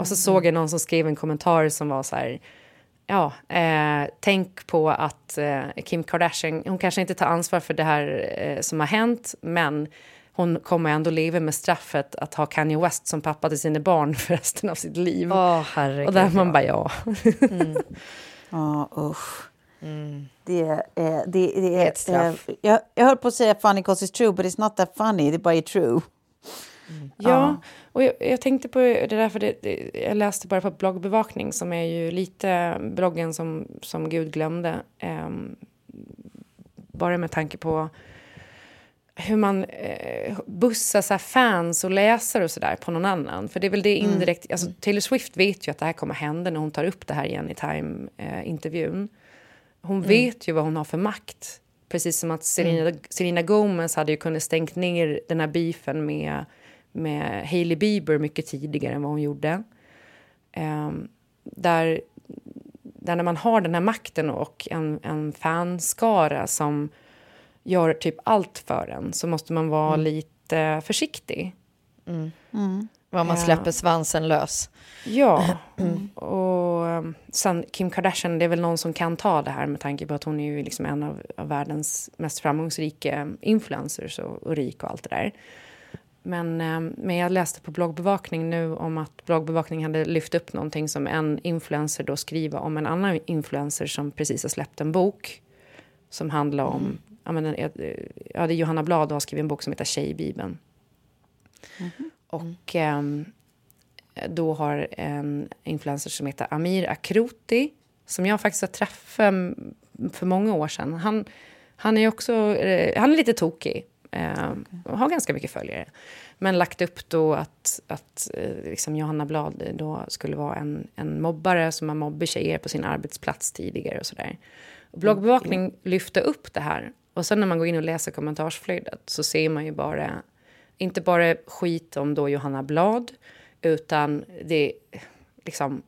Och så såg jag någon som skrev en kommentar som var så här, ja, eh, tänk på att eh, Kim Kardashian, hon kanske inte tar ansvar för det här eh, som har hänt, men hon kommer ändå leva med straffet att ha Kanye West som pappa till sina barn för resten av sitt liv. Åh, herregud. och där man bara, ja. Ja, usch. Det, är, eh, det, det är ett straff. eh, jag, jag höll på att säga funny cause it's true, but it's not that funny, det bara är true. Ja, och jag, jag tänkte på det där, för det, det, jag läste bara på bloggbevakning som är ju lite bloggen som, som Gud glömde. ehm, bara med tanke på hur man eh, bussar så fans och läsare och sådär på någon annan. För det är väl det indirekt, alltså Taylor Swift vet ju att det här kommer hända när hon tar upp det här igen i Time-intervjun. hon vet ju vad hon har för makt. Precis som att Selena, Selena Gomez hade ju kunnat stängt ner den här beefen med, med Hailey Bieber mycket tidigare än vad hon gjorde. Ehm, där, där när man har den här makten och en, en fanskara som gör typ allt för en så måste man vara lite försiktig. Vad man släpper svansen lös. Ja, och um, sen Kim Kardashian, det är väl någon som kan ta det här med tanke på att hon är ju liksom en av, av världens mest framgångsrika influencers och, och rik och allt det där. Men, um, men jag läste på bloggbevakning nu om att bloggbevakning hade lyft upp någonting som en influencer då skriver om en annan influencer som precis har släppt en bok som handlar om, ja, men, eh, ja det är Johanna Blad har skrivit en bok som heter Tjejbibeln. Och ehm, då har en influencer som heter Amir Akroti som jag faktiskt har träffat mm, för många år sedan. Han, han är också eh, han är lite tokig eh, och har ganska mycket följare. Men lagt upp då att, att eh, liksom Johanna Blad då skulle vara en, en mobbare som har mobbat tjejer på sin arbetsplats tidigare och sådär. Bloggbevakning lyfte upp det här. Och sen när man går in och läser kommentarsflödet så ser man ju bara, inte bara skit om då Johanna Blad, utan det, liksom,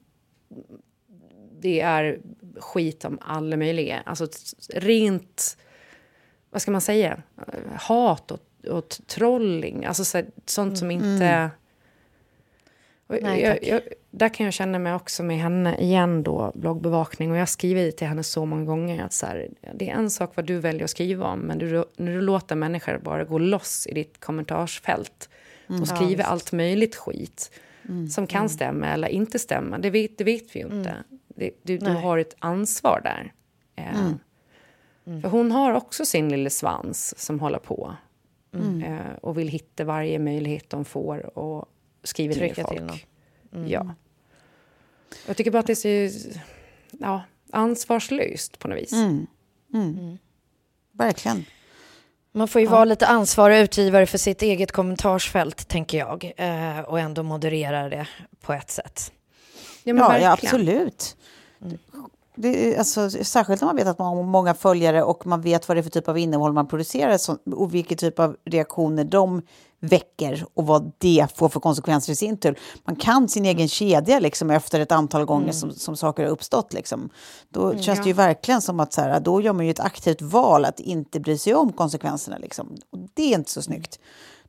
det är skit om alla möjliga. Alltså rent, vad ska man säga, hat och, och trolling. Alltså så, sånt som inte... Och Nej, jag, jag, där kan jag känna mig också med henne igen då, bloggbevakning. Och jag har skrivit till henne så många gånger att så här, det är en sak vad du väljer att skriva om, men du, när du låter människor bara gå loss i ditt kommentarsfält och skriver allt möjligt skit som kan stämma eller inte stämma, det vet, det vet vi ju inte. Det, du, du har ett ansvar där. Eh, För hon har också sin lilla svans som håller på eh, och vill hitta varje möjlighet de får och skriver ner Trycka folk. till någon. Ja. Jag tycker bara att det är så ja, ansvarslöst på något vis. Verkligen. Man får ju vara lite ansvarig utgivare för sitt eget kommentarsfält, tänker jag. Eh, och ändå moderera det på ett sätt. Ja, men Ja, ja absolut. Det är, alltså, särskilt när man vet att man har många följare och man vet vad det är för typ av innehåll man producerar så, och vilken typ av reaktioner de väcker och vad det får för konsekvenser i sin tur. Man kan sin egen kedja liksom, efter ett antal gånger som, som saker har uppstått. Liksom. Då känns det ju verkligen som att så här, då gör man ju ett aktivt val att inte bry sig om konsekvenserna. Liksom. Och det är inte så snyggt.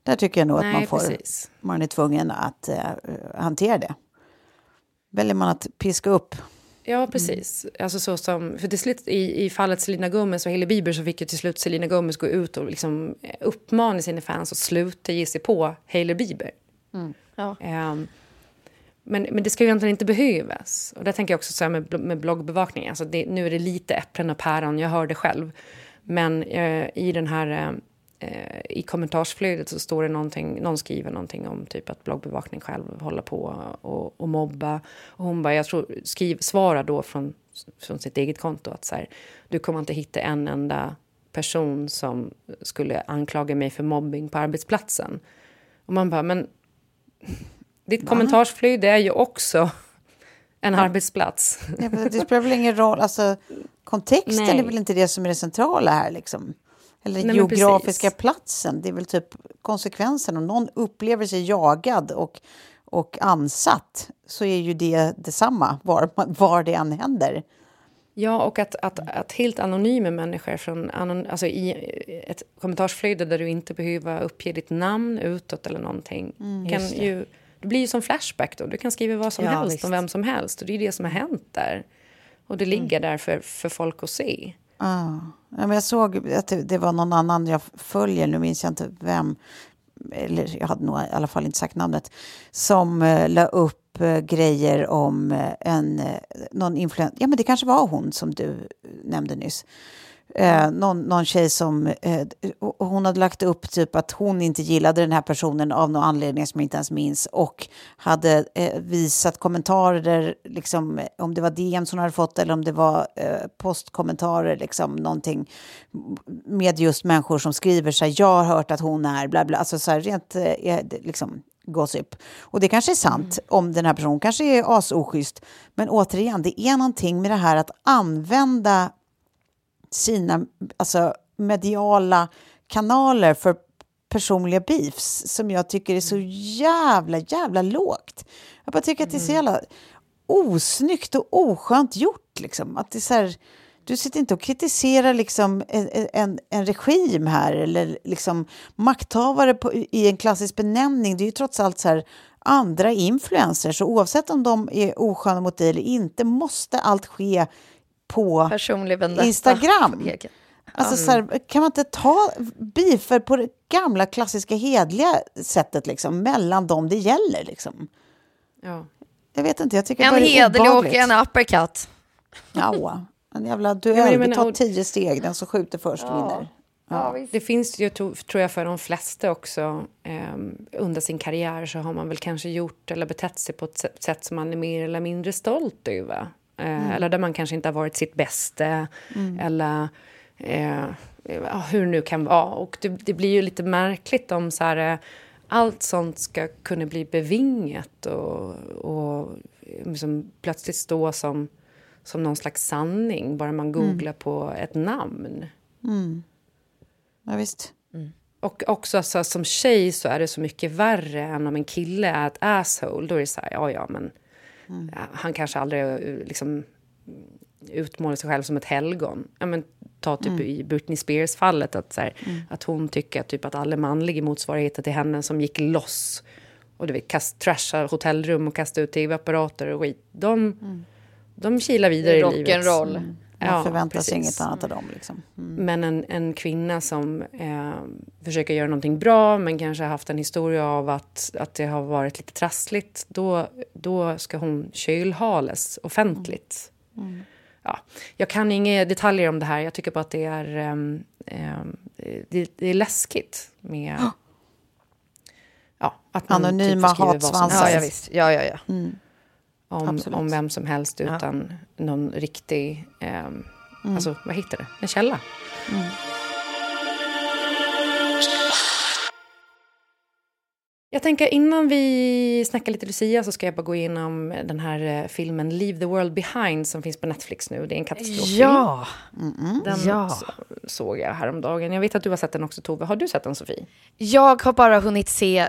Där tycker jag nog att Nej, man, får, precis. man är tvungen att eh, hantera det. Väljer man att piska upp Ja, precis. Alltså så som, för till slut i, i fallet Selena Gomez och Hailey Bieber så fick ju till slut Selena Gomez gå ut och liksom eh, uppmana sina fans att sluta ge sig på Hailey Bieber. Ja. Ehm, men, men det ska ju egentligen inte behövas. Och där tänker jag också så här med, med bloggbevakning. Alltså det, nu är det lite äpplen och päron, jag hör det själv. Men eh, i den här... Eh, eh, I kommentarsflödet så står det någonting, någon skriver någonting om typ att bloggbevakning själv håller på och, och mobba. Och hon bara, jag tror, skriv, svarar då från, från sitt eget konto att så här, du kommer inte hitta en enda person som skulle anklaga mig för mobbing på arbetsplatsen. Och man bara, men ditt kommentarsflöde är ju också en arbetsplats. Ja, det spelar väl ingen roll. Alltså, kontexten Nej. är väl inte det som är det centrala här liksom. Eller Nej, geografiska platsen, det är väl typ konsekvensen. Om någon upplever sig jagad och, och ansatt så är ju det detsamma var, var det än händer. Ja, och att, att, att helt anonyma människor från anon, alltså i ett kommentarsflöde där du inte behöver uppge ditt namn utåt eller någonting. kan just det. ju, det blir ju som Flashback då. Du kan skriva vad som Ja, helst visst. om vem som helst. Och det är det som har hänt där. Och det ligger där för, för folk att se. Ah. Ja, men jag såg att det, det var någon annan jag följer, nu minns jag inte vem, eller jag hade nog i alla fall inte sagt namnet, som eh, la upp eh, grejer om eh, en, eh, någon influencer, ja men det kanske var hon som du eh, nämnde nyss. Eh, någon, någon tjej som, eh, hon hade lagt upp typ att hon inte gillade den här personen av någon anledning som jag inte ens minns. Och hade eh, visat kommentarer liksom, om det var DMs hon hade fått eller om det var eh, postkommentarer, liksom någonting med just människor som skriver så här, jag har hört att hon är bla bla, alltså så här rent eh, eh, liksom gossip. Och det kanske är sant om den här personen. Kanske är asoschysst, men återigen, det är någonting med det här att använda sina alltså, mediala kanaler för personliga beefs som jag tycker är så jävla, jävla lågt. Jag bara tycker att det är så jävla osnyggt och oskönt gjort. Liksom. Att det är så här, du sitter inte och kritiserar liksom en, en, en regim här eller liksom makthavare på, i en klassisk benämning. Det är ju trots allt så här andra influencers. Så oavsett om de är osköna mot dig eller inte måste allt ske på. Instagram. Alltså, så här, kan man inte ta beefer på det gamla klassiska hedliga sättet liksom, mellan dem det gäller? Liksom? Ja. Jag vet inte, jag tycker En bara det är hederlig och en uppercut. Ja, en jävla Ja, duell. men jag Vi menar, tar tio steg, den som skjuter först vinner. Det finns ju, tror jag, för de flesta också. ehm, under sin karriär så har man väl kanske gjort eller betett sig på ett sätt- sätt som man är mer eller mindre stolt över. Eh, Eller där man kanske inte har varit sitt bästa. Eller eh, hur det nu kan vara. Och det, det blir ju lite märkligt om så här, eh, allt sånt ska kunna bli bevingat och, och liksom plötsligt stå som, som någon slags sanning bara man googlar på ett namn. Ja, visst. Och också så, som tjej så är det så mycket värre än om en kille är ett asshole. Då är det så här, ja ja men ja, han kanske aldrig eh, liksom utmålar sig själv som ett helgon. Ja, men, ta typ i Britney Spears-fallet att, så här, att hon tycker typ att alla manliga motsvarigheter till henne som gick loss och du vet, kast, trashar hotellrum och kastar ut tv-apparater och skit. De, de kilar vidare i livet. Rock'n'roll. Man Ja, förväntar sig inget annat av dem. Liksom. Men en, en kvinna som eh, försöker göra någonting bra men kanske har haft en historia av att, att det har varit lite trassligt då, då ska hon kylhales offentligt. Ja, jag kan inga detaljer om det här. Jag tycker bara att det är, ehm, det, det är läskigt med... Ja, att man Anonyma typ skriver vad som hatsvansar. Ja, ja, visst. Ja, ja, ja. Om, Absolut. om vem som helst utan någon riktig... ehm, Alltså, vad heter det? En källa. Jag tänker innan vi snackar lite Lucia så ska jag bara gå igenom den här eh, filmen Leave the World Behind som finns på Netflix nu. Det är en katastroffilm. Ja, Den Ja. så- såg jag häromdagen. Jag vet att du har sett den också Tove. Har du sett den Sofie? jag har bara hunnit se eh,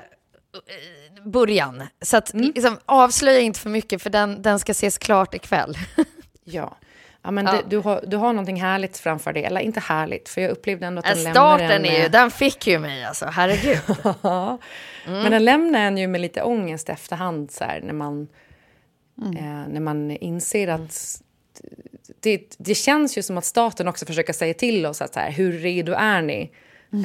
början. Så att, liksom, avslöja inte för mycket för den, den ska ses klart ikväll. Ja. Ja, men Ja. Det, du, har, du har någonting härligt framför dig. Eller inte härligt, för jag upplevde ändå att den lämnar Starten en... är ju, eh, den fick ju mig alltså, herregud. Ja. Men den lämnar en ju med lite ångest efterhand så här, när man, eh, när man inser att det, det känns ju som att staten också försöker säga till oss att så här, hur redo är ni?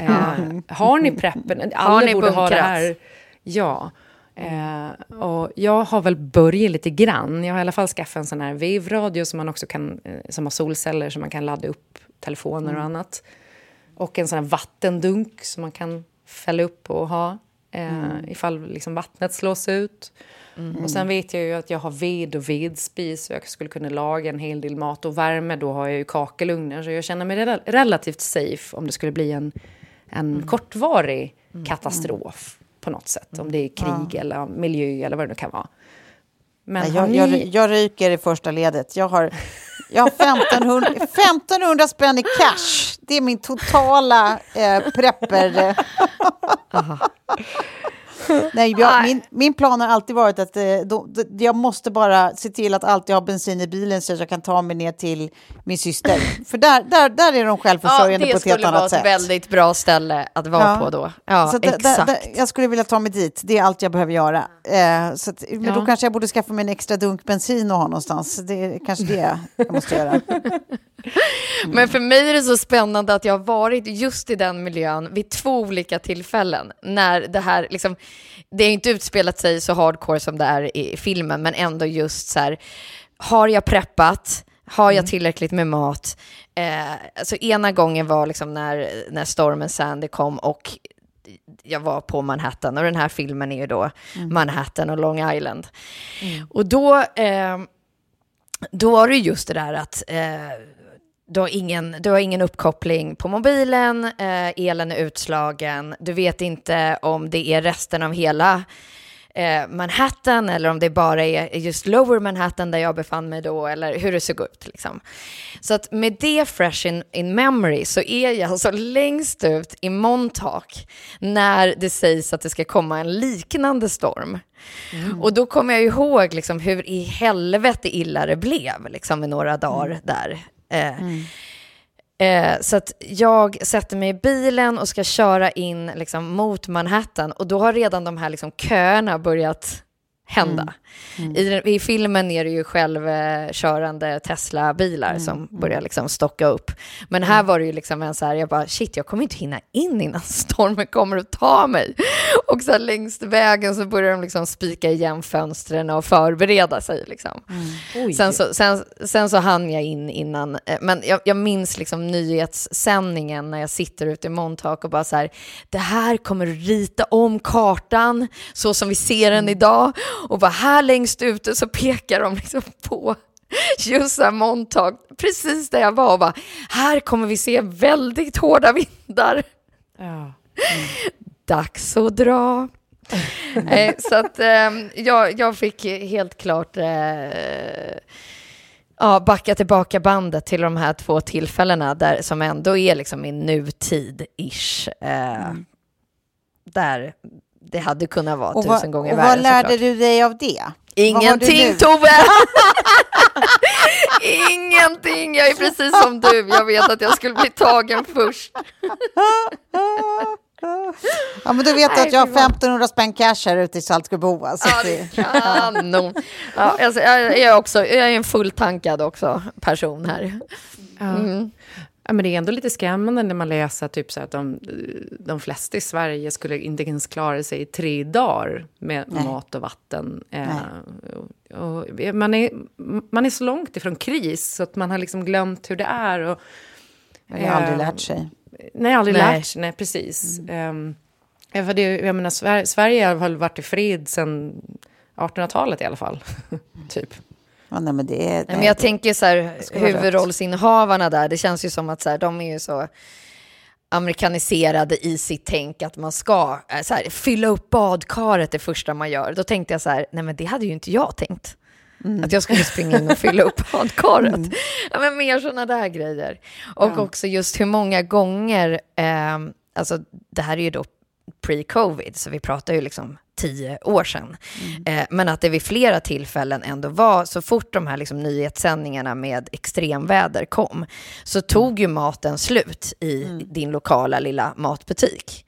Eh, har ni preppen? Alla ni borde ha det bunkrat? här. Ja. Eh, och jag har väl börjat lite grann. Jag har i alla fall skaffat en sån här vevradio som man också kan, eh, som har solceller så man kan ladda upp telefoner och annat. Och en sån här vattendunk som man kan fälla upp och ha eh, ifall liksom vattnet slås ut. Och sen vet jag ju att jag har ved och vedspis och jag skulle kunna laga en hel del mat. Och värme, då har jag ju kakelugnar. Så jag känner mig rel- relativt safe om det skulle bli en, en kortvarig katastrof på något sätt. Om det är krig eller miljö eller vad det nu kan vara. Men jag, ni... jag ryker i första ledet. Jag har, Jag har 1500, 1500 spänn i cash. Det är min totala eh, prepper. Nej, jag, min, min plan har alltid varit att eh, då, då, jag måste bara se till att alltid ha bensin i bilen så att jag kan ta mig ner till min syster. För där, där, där är de självförsörjande på ett helt annat sätt. Det skulle vara ett väldigt bra ställe att vara Ja. på då. Ja, så att där- exakt. där- jag skulle vilja ta mig dit, det är allt jag behöver göra. Eh, så att, men Ja. då kanske jag borde skaffa mig en extra dunk bensin och ha någonstans. Det är kanske det jag måste göra. Men för mig är det så spännande att jag har varit just i den miljön vid två olika tillfällen. När det här, liksom, det har inte utspelat sig så hardcore som det är i filmen, men ändå just så här, har jag preppat? Har jag tillräckligt med mat? Eh, alltså ena gången var liksom när, när stormen Sandy kom och jag var på Manhattan och den här filmen är ju då Manhattan och Long Island. Och då, eh, då var det just det där att eh, du har, ingen, du har ingen uppkoppling på mobilen, eh, elen är utslagen, du vet inte om det är resten av hela eh, Manhattan eller om det bara är just Lower Manhattan där jag befann mig då eller hur det såg ut. Liksom. Så att med det fresh in, in memory så är jag alltså längst ut i Montauk när det sägs att det ska komma en liknande storm. Och då kommer jag ihåg liksom hur i helvete illa det blev liksom, i några dagar där. Eh, Eh, så att jag sätter mig i bilen och ska köra in liksom, mot Manhattan. Och då har redan de här liksom, köerna börjat hända. I, den- I filmen är det ju självkörande Tesla-bilar som börjar liksom stocka upp. Men här var det ju liksom en så här, jag bara shit, jag kommer inte hinna in innan stormen kommer att ta mig. Och så här längs vägen så börjar de liksom spika igen fönstren och förbereda sig liksom. Sen så, sen, sen så hann jag in innan, eh, men jag, jag minns liksom nyhetssändningen när jag sitter ute i Montauk och bara så här, det här kommer rita om kartan så som vi ser den idag. Och bara här längst ute så pekar de liksom på här Montauk, precis där jag var och bara, här kommer vi se väldigt hårda vindar. Ja. Dags att dra. eh, så att eh, jag, jag fick helt klart eh, ja, backa tillbaka bandet till de här två tillfällena där, som ändå är liksom i nutid-ish. Eh, Där det hade kunnat vara Och, tusen vad, gånger och värre vad lärde såklart. du dig av det? Ingenting? Tove! Ingenting, jag är precis som du. Jag vet att jag skulle bli tagen först. Ja, men du vet Nej, att jag har fy fan. 1500 spänn cash här ute i Saltsjöboa. Så Ja, det det, är kanon. Ja, alltså, jag, är också, jag är en fulltankad också person här. Mm. Ja, men det är ändå lite skrämmande när man läser typ så att de, de flesta i Sverige skulle inte ens klara sig i tre dagar med Nej. mat och vatten. Eh, och, och man, är, man är så långt ifrån kris så att man har liksom glömt hur det är. Och, jag har aldrig eh, lärt sig. Nej, aldrig Nej. lärt sig. Nej, precis. Ehm, ja, för det, jag menar, Sverige, Sverige har väl varit i fred sedan 1800-talet i alla fall. typ. Ja, nej, men det är, Nej, men jag tänker så här, huvudrollsinnehavarna där, det känns ju som att så här, de är ju så amerikaniserade i sitt tänk att man ska eh, så här, fylla upp badkaret det första man gör. Då tänkte jag så här, nej men det hade ju inte jag tänkt. Att jag skulle springa in och fylla upp badkaret. Ja, men mer sådana där grejer. Och också just hur många gånger, eh, alltså det här är ju då pre-covid, så vi pratar ju liksom tio år sedan. Eh, men att det vid flera tillfällen ändå var, så fort de här liksom nyhetssändningarna med extremväder kom, så tog ju maten slut i din lokala lilla matbutik.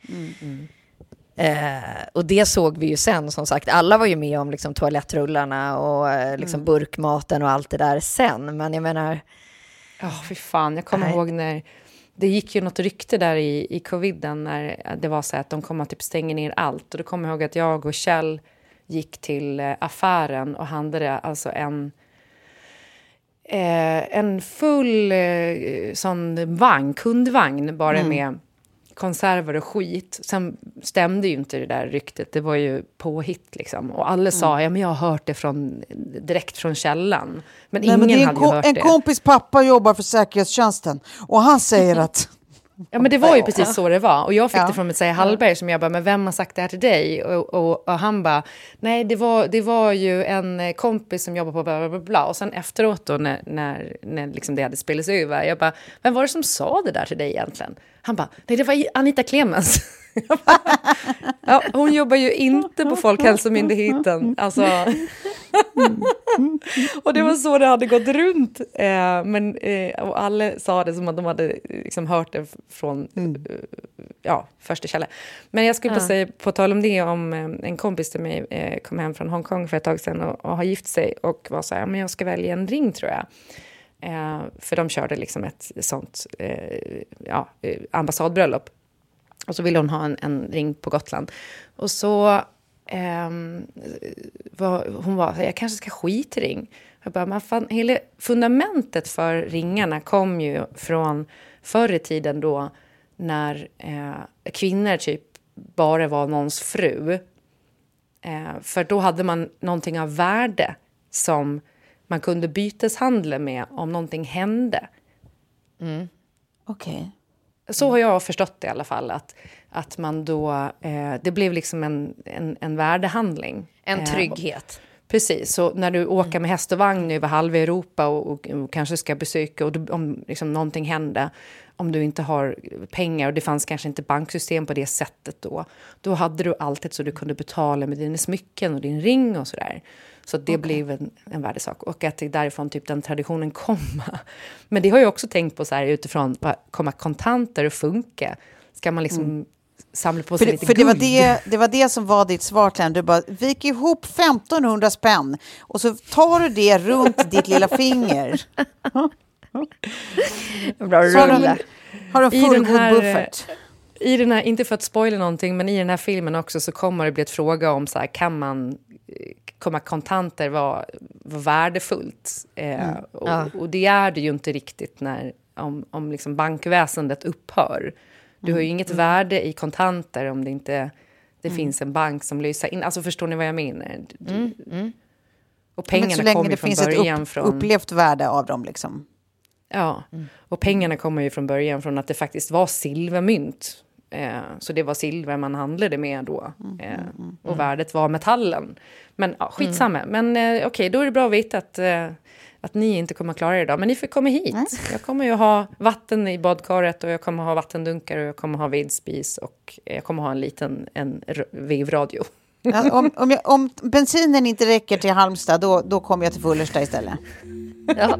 Eh, och det såg vi ju sen, som sagt, alla var ju med om liksom, toalettrullarna och eh, liksom, burkmaten och allt det där sen. Men jag menar, Ja, fy fan. Jag kommer Nej. ihåg när... Det gick ju något rykte där i, i coviden när det var så att de kommer typ stänga ner allt. Och då kommer jag ihåg att jag och Kjell gick till eh, affären och handlade alltså en, eh, en full eh, sån vagn, kundvagn, bara med konserver och skit. Sen stämde ju inte det där ryktet, det var ju påhitt liksom. Och alla sa, ja men jag har hört det från, direkt från källan. Men Nej, ingen men en, hade ju hört en det. kompis pappa jobbar för säkerhetstjänsten och han säger att Ja, men det var ju precis så det var. Och jag fick Ja. det från Messiah Hallberg som jag bara, men vem har sagt det här till dig? Och, och, och han bara, nej det var, det var ju en eh, kompis som jobbar på bla bla bla. bla. Och sen efteråt då när, när, när liksom det hade spelats över, jag bara, vem var det som sa det där till dig egentligen? Han bara, nej det var Anita Clemens. Ja, hon jobbar ju inte på Folkhälsomyndigheten. Alltså. Och det var så det hade gått runt. Eh, men, eh, och alla sa det som att de hade liksom hört det från eh, ja, första källa. Men jag skulle bara Ja. säga, på tal om det, om eh, en kompis till mig eh, kom hem från Hongkong för ett tag sedan och, och har gift sig och var så här, men jag ska välja en ring tror jag. Eh, för de körde liksom ett sånt eh, ja, ambassadbröllop. Och så ville hon ha en, en ring på Gotland. Och så ehm, var, hon var jag kanske ska skita i ring. Jag bara, man fan, hela fundamentet för ringarna kom ju från förr i tiden då när eh, kvinnor typ bara var någons fru. Eh, för då hade man någonting av värde som man kunde byteshandla med om någonting hände. Okej. Så har jag förstått det i alla fall. Att, att man då, eh, det blev liksom en, en, en värdehandling. En Eh, trygghet. Precis, så när du åker med häst och vagn över halva Europa och, och, och kanske ska besöka, och du, om liksom någonting hände, om du inte har pengar och det fanns kanske inte banksystem på det sättet då, då hade du alltid så du kunde betala med dina smycken och din ring och sådär. Så det blev en, en värdesak och att det är därifrån typ den traditionen kommer. Men det har jag också tänkt på så här utifrån, kommer kontanter att funka? Ska man liksom samla på sig För, lite det, för det, var guld? det, det var det som var ditt svar till henne. Du bara, vik ihop 1500 spänn och så tar du det runt ditt lilla finger. Bra Så har den fullgod buffert. I den här, inte för att spoila någonting, men i den här filmen också så kommer det bli ett fråga om så här, kan man, eh, kommer kontanter vara, vara värdefullt? Eh, och, Ja. och det är det ju inte riktigt när, om, om liksom bankväsendet upphör. Du har ju inget värde i kontanter om det inte det finns en bank som löser in. Alltså förstår ni vad jag menar? Och Men så pengarna länge kommer det ju från finns ett början upp, från... upplevt värde av dem. Liksom. Ja, och pengarna kommer ju från början från att det faktiskt var silvermynt. Eh, så det var silver man handlade med då. Eh, och värdet var metallen. Men ja, skitsamma. Men eh, okej, då är det bra att veta att, eh, att ni inte kommer att klara er idag. Men ni får komma hit. Jag kommer ju ha vatten i badkaret och jag kommer ha vattendunkar och jag kommer ha vedspis och jag kommer ha en liten en vevradio. Ja, om, om, jag, om bensinen inte räcker till Halmstad, då, då kommer jag till Fullersta istället. Ja.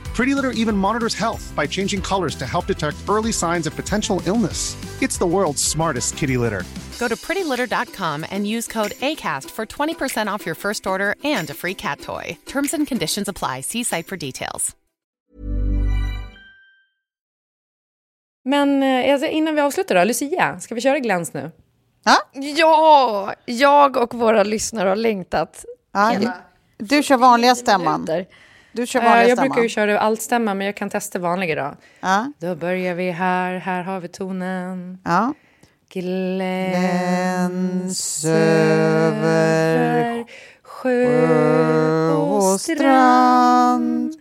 Pretty Litter even monitors health by changing colors to help detect early signs of potential illness. It's the world's smartest kitty litter. Go to prettylitter.com and use code ACAST for 20% off your first order and a free cat toy. Terms and conditions apply. See site for details. Men eh, alltså, innan vi avslutar då, Lucia, ska vi köra glans nu? Ja, jag och våra lyssnare har längtat. Du kör vanliga stämman. Du kör Eh, jag stämman. brukar ju köra altstämma, men jag kan testa vanlig idag. Ja. Då börjar vi här, här har vi tonen. Ja. Gläns över sjö och strand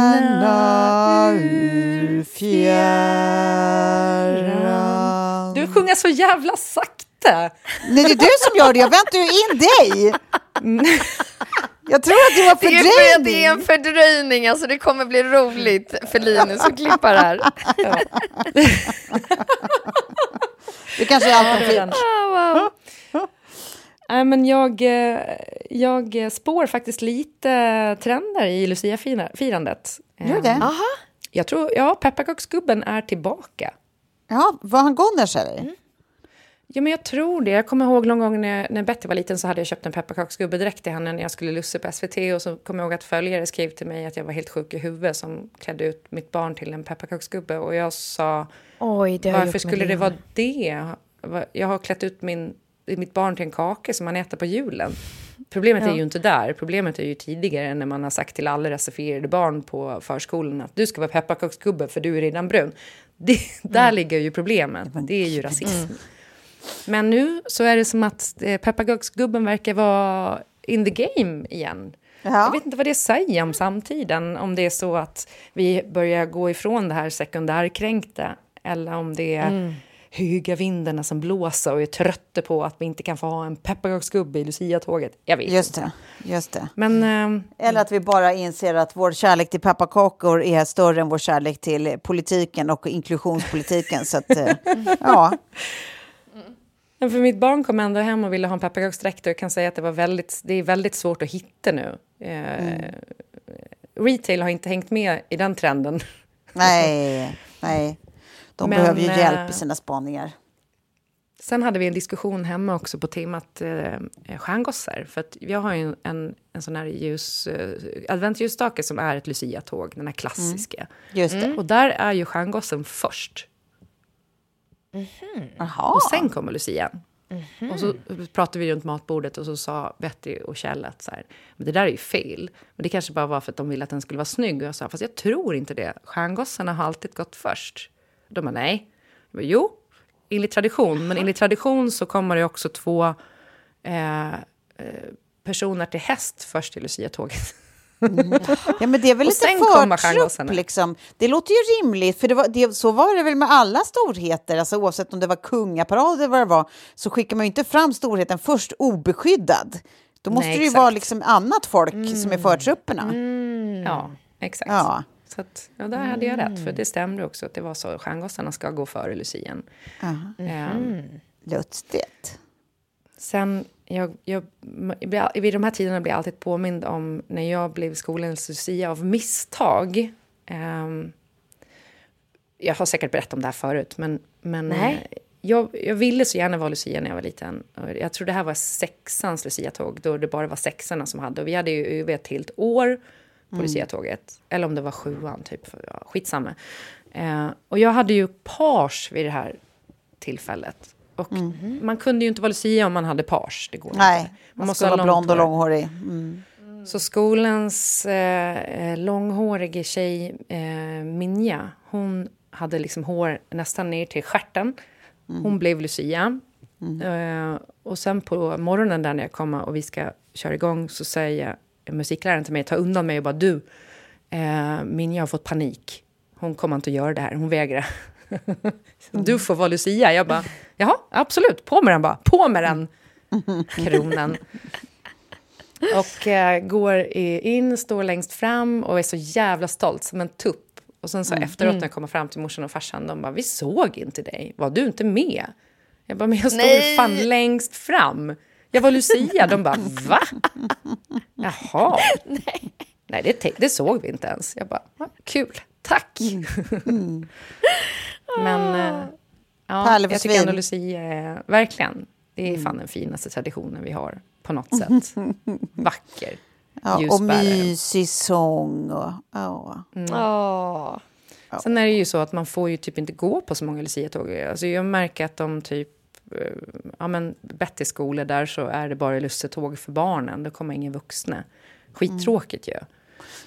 Stjärna ur fjärran Du sjunger så jävla sakta. Nej, det är du som gör det. Jag väntar ju in dig. Jag tror att det var Det är för att det är en fördröjning. fördröjning, alltså det kommer bli roligt för Linus att klippa det här. Det kanske är allt de det fick. var den. Nej, men jag, eh, jag spår faktiskt lite trender i Lucia-firandet. Gör det? Eh, Jag tror, ja, pepparkaksgubben är tillbaka. Ja, var han Gunners eller? Ja, men jag tror det. Jag kommer ihåg någon gång när, när Betty var liten så hade jag köpt en pepparkaksgubbe direkt till henne när jag skulle lussa på SVT och så kommer jag ihåg att följare skrev till mig att jag var helt sjuk i huvudet som klädde ut mitt barn till en pepparkaksgubbe och jag sa Oj, det varför skulle det vara det? Jag har klätt ut min, mitt barn till en kaka som man äter på julen. Problemet är Ja. ju inte där. Problemet är ju tidigare när man har sagt till alla rasifierade barn på förskolan att du ska vara pepparkaksgubbe för du är redan brun. Det, där ligger ju problemet. Det är ju rasism. Men nu så är det som att eh, pepparkaksgubben verkar vara in the game igen. Jag vet inte vad det säger om samtiden, om det är så att vi börjar gå ifrån det här sekundärkränkta eller om det är Mm. höga vindarna som blåser och är trötta på att vi inte kan få ha en pepparkaksgubbe i Lucia-tåget. Jag vet Just inte. det. Just det. Men, ehm, Eller att vi bara inser att vår kärlek till pepparkakor är större än vår kärlek till politiken och inklusionspolitiken. Så att, eh, ja. Men för mitt barn kom ändå hem och ville ha en pepparkaksdräkt och jag kan säga att det, var väldigt, det är väldigt svårt att hitta nu. Eh, Retail har inte hängt med i den trenden. Nej, nej. De Men, behöver ju hjälp eh, i sina spaningar. Sen hade vi en diskussion hemma också på temat eh, stjärngossar. För att jag har ju en, en, en sån här ljus, eh, adventsljusstake som är ett Lucia-tåg, den här klassiska. Just det. Och där är ju stjärngossen först. Jaha. Och sen kommer Lucian. Och så pratade vi runt matbordet och så sa Betty och Kjell att så här, men det där är ju fel. Men det kanske bara var för att de ville att den skulle vara snygg. Och jag sa, fast jag tror inte det. Stjärngossarna har alltid gått först. De bara, nej. Jag bara, jo, enligt tradition. Men enligt tradition så kommer det också två eh, eh, personer till häst först i Lucia-tåget. Ja, men det är väl Och lite förtrupp, liksom. Det låter ju rimligt, för det var, det, så var det väl med alla storheter, alltså oavsett om det var kungaparad eller vad det var, så skickar man ju inte fram storheten först obeskyddad. Då måste Nej, det ju vara liksom annat folk som är förtrupperna. Ja, exakt. Ja. Så att, ja, där hade jag rätt, för det stämde också att det var så. Stjärngossarna ska gå före Lucian. Ehm, Lustigt. Sen, jag, jag, vid de här tiderna blir jag alltid påmind om när jag blev skolans Lucia av misstag. Ehm, jag har säkert berättat om det här förut, men, men Nej. eh, jag, jag ville så gärna vara Lucia när jag var liten. Jag tror det här var sexans Lucia-tåg, då det bara var sexorna som hade. Och vi hade ju över ett helt år på Mm. Lucia-tåget. Eller om det var sjuan, typ. Ja, skitsamma. Eh, och jag hade ju page vid det här tillfället. Och man kunde ju inte vara Lucia om man hade page. Det går Mm. Nej, inte. man, måste ska ha vara blond och hår. långhårig. Mm. Så skolans eh, eh, långhårige tjej, eh, Minja, hon hade liksom hår nästan ner till stjärten. Hon blev Lucia. Eh, och sen på morgonen där när jag kommer och vi ska köra igång så säger musikläraren till mig, ta undan mig och bara du, eh, Minja har fått panik. Hon kommer inte att göra det här, hon vägrar. du får vara Lucia. Jag bara, jaha, absolut, på med den bara, på med den kronan. Och eh, går in, står längst fram och är så jävla stolt, som en tupp. Och sen så efteråt när jag kommer fram till morsan och farsan, de bara, vi såg inte dig, var du inte med? Jag bara, men jag stod Nej. fan längst fram. Jag var Lucia. De bara, va? Jaha. Nej. Nej, det, det såg vi inte ens. Jag bara, "Ja, kul, tack. Men eh, ja, Pärlor för jag tycker ändå. Lucia är, verkligen, det är fan den finaste traditionen vi har på något sätt. Vacker. Ja, och mysig sång. Och, ja. Åh. Sen är det ju så att man får ju typ inte gå på så många Lucia-tåg. Alltså jag märker att de typ eh, ja, men, bättre skolor där så är det bara lussetåg för barnen. Det kommer ingen vuxna. Skittråkigt ju.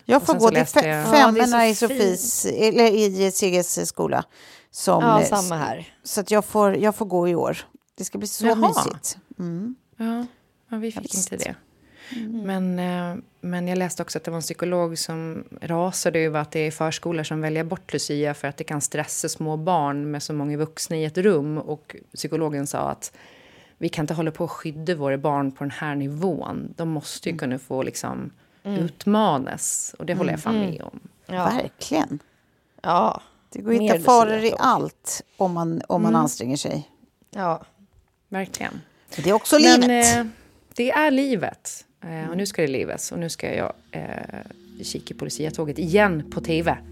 Jag Och får gå till fe- femmorna i Sofies, eller i Sigges skola. Som, Ja, eh, samma här. Så att jag får, jag får gå i år. Det ska bli så Jaha. mysigt. Mm. Ja, vi fick inte det. Men, eh, men jag läste också att det var en psykolog som rasade över att det är förskolor som väljer bort Lucia för att det kan stressa små barn med så många vuxna i ett rum. Och psykologen sa att vi kan inte hålla på att skydda våra barn på den här nivån. De måste ju kunna få liksom utmanas. Och det håller jag fan med om. Ja. Verkligen. Ja. Det går att hitta faror i allt om man, om man Mm. anstränger sig. Ja. Verkligen. Det är också Men livet. eh, det är livet. Eh, och nu ska det livas. Och nu ska jag eh, kika på Lucia-tåget igen på tv.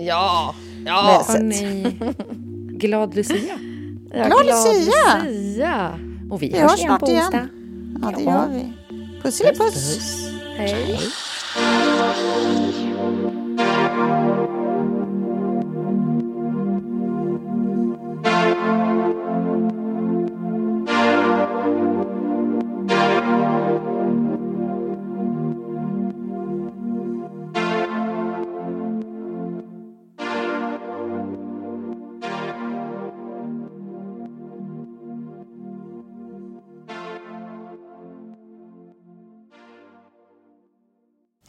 Ja. Ja. Har ni glad Lucia? Ja, Glad Lucia! Lucia! Och vi, Vi hörs hörs igen snart på onsdag. igen. Ja, det gör vi. Pusselipuss! Hej.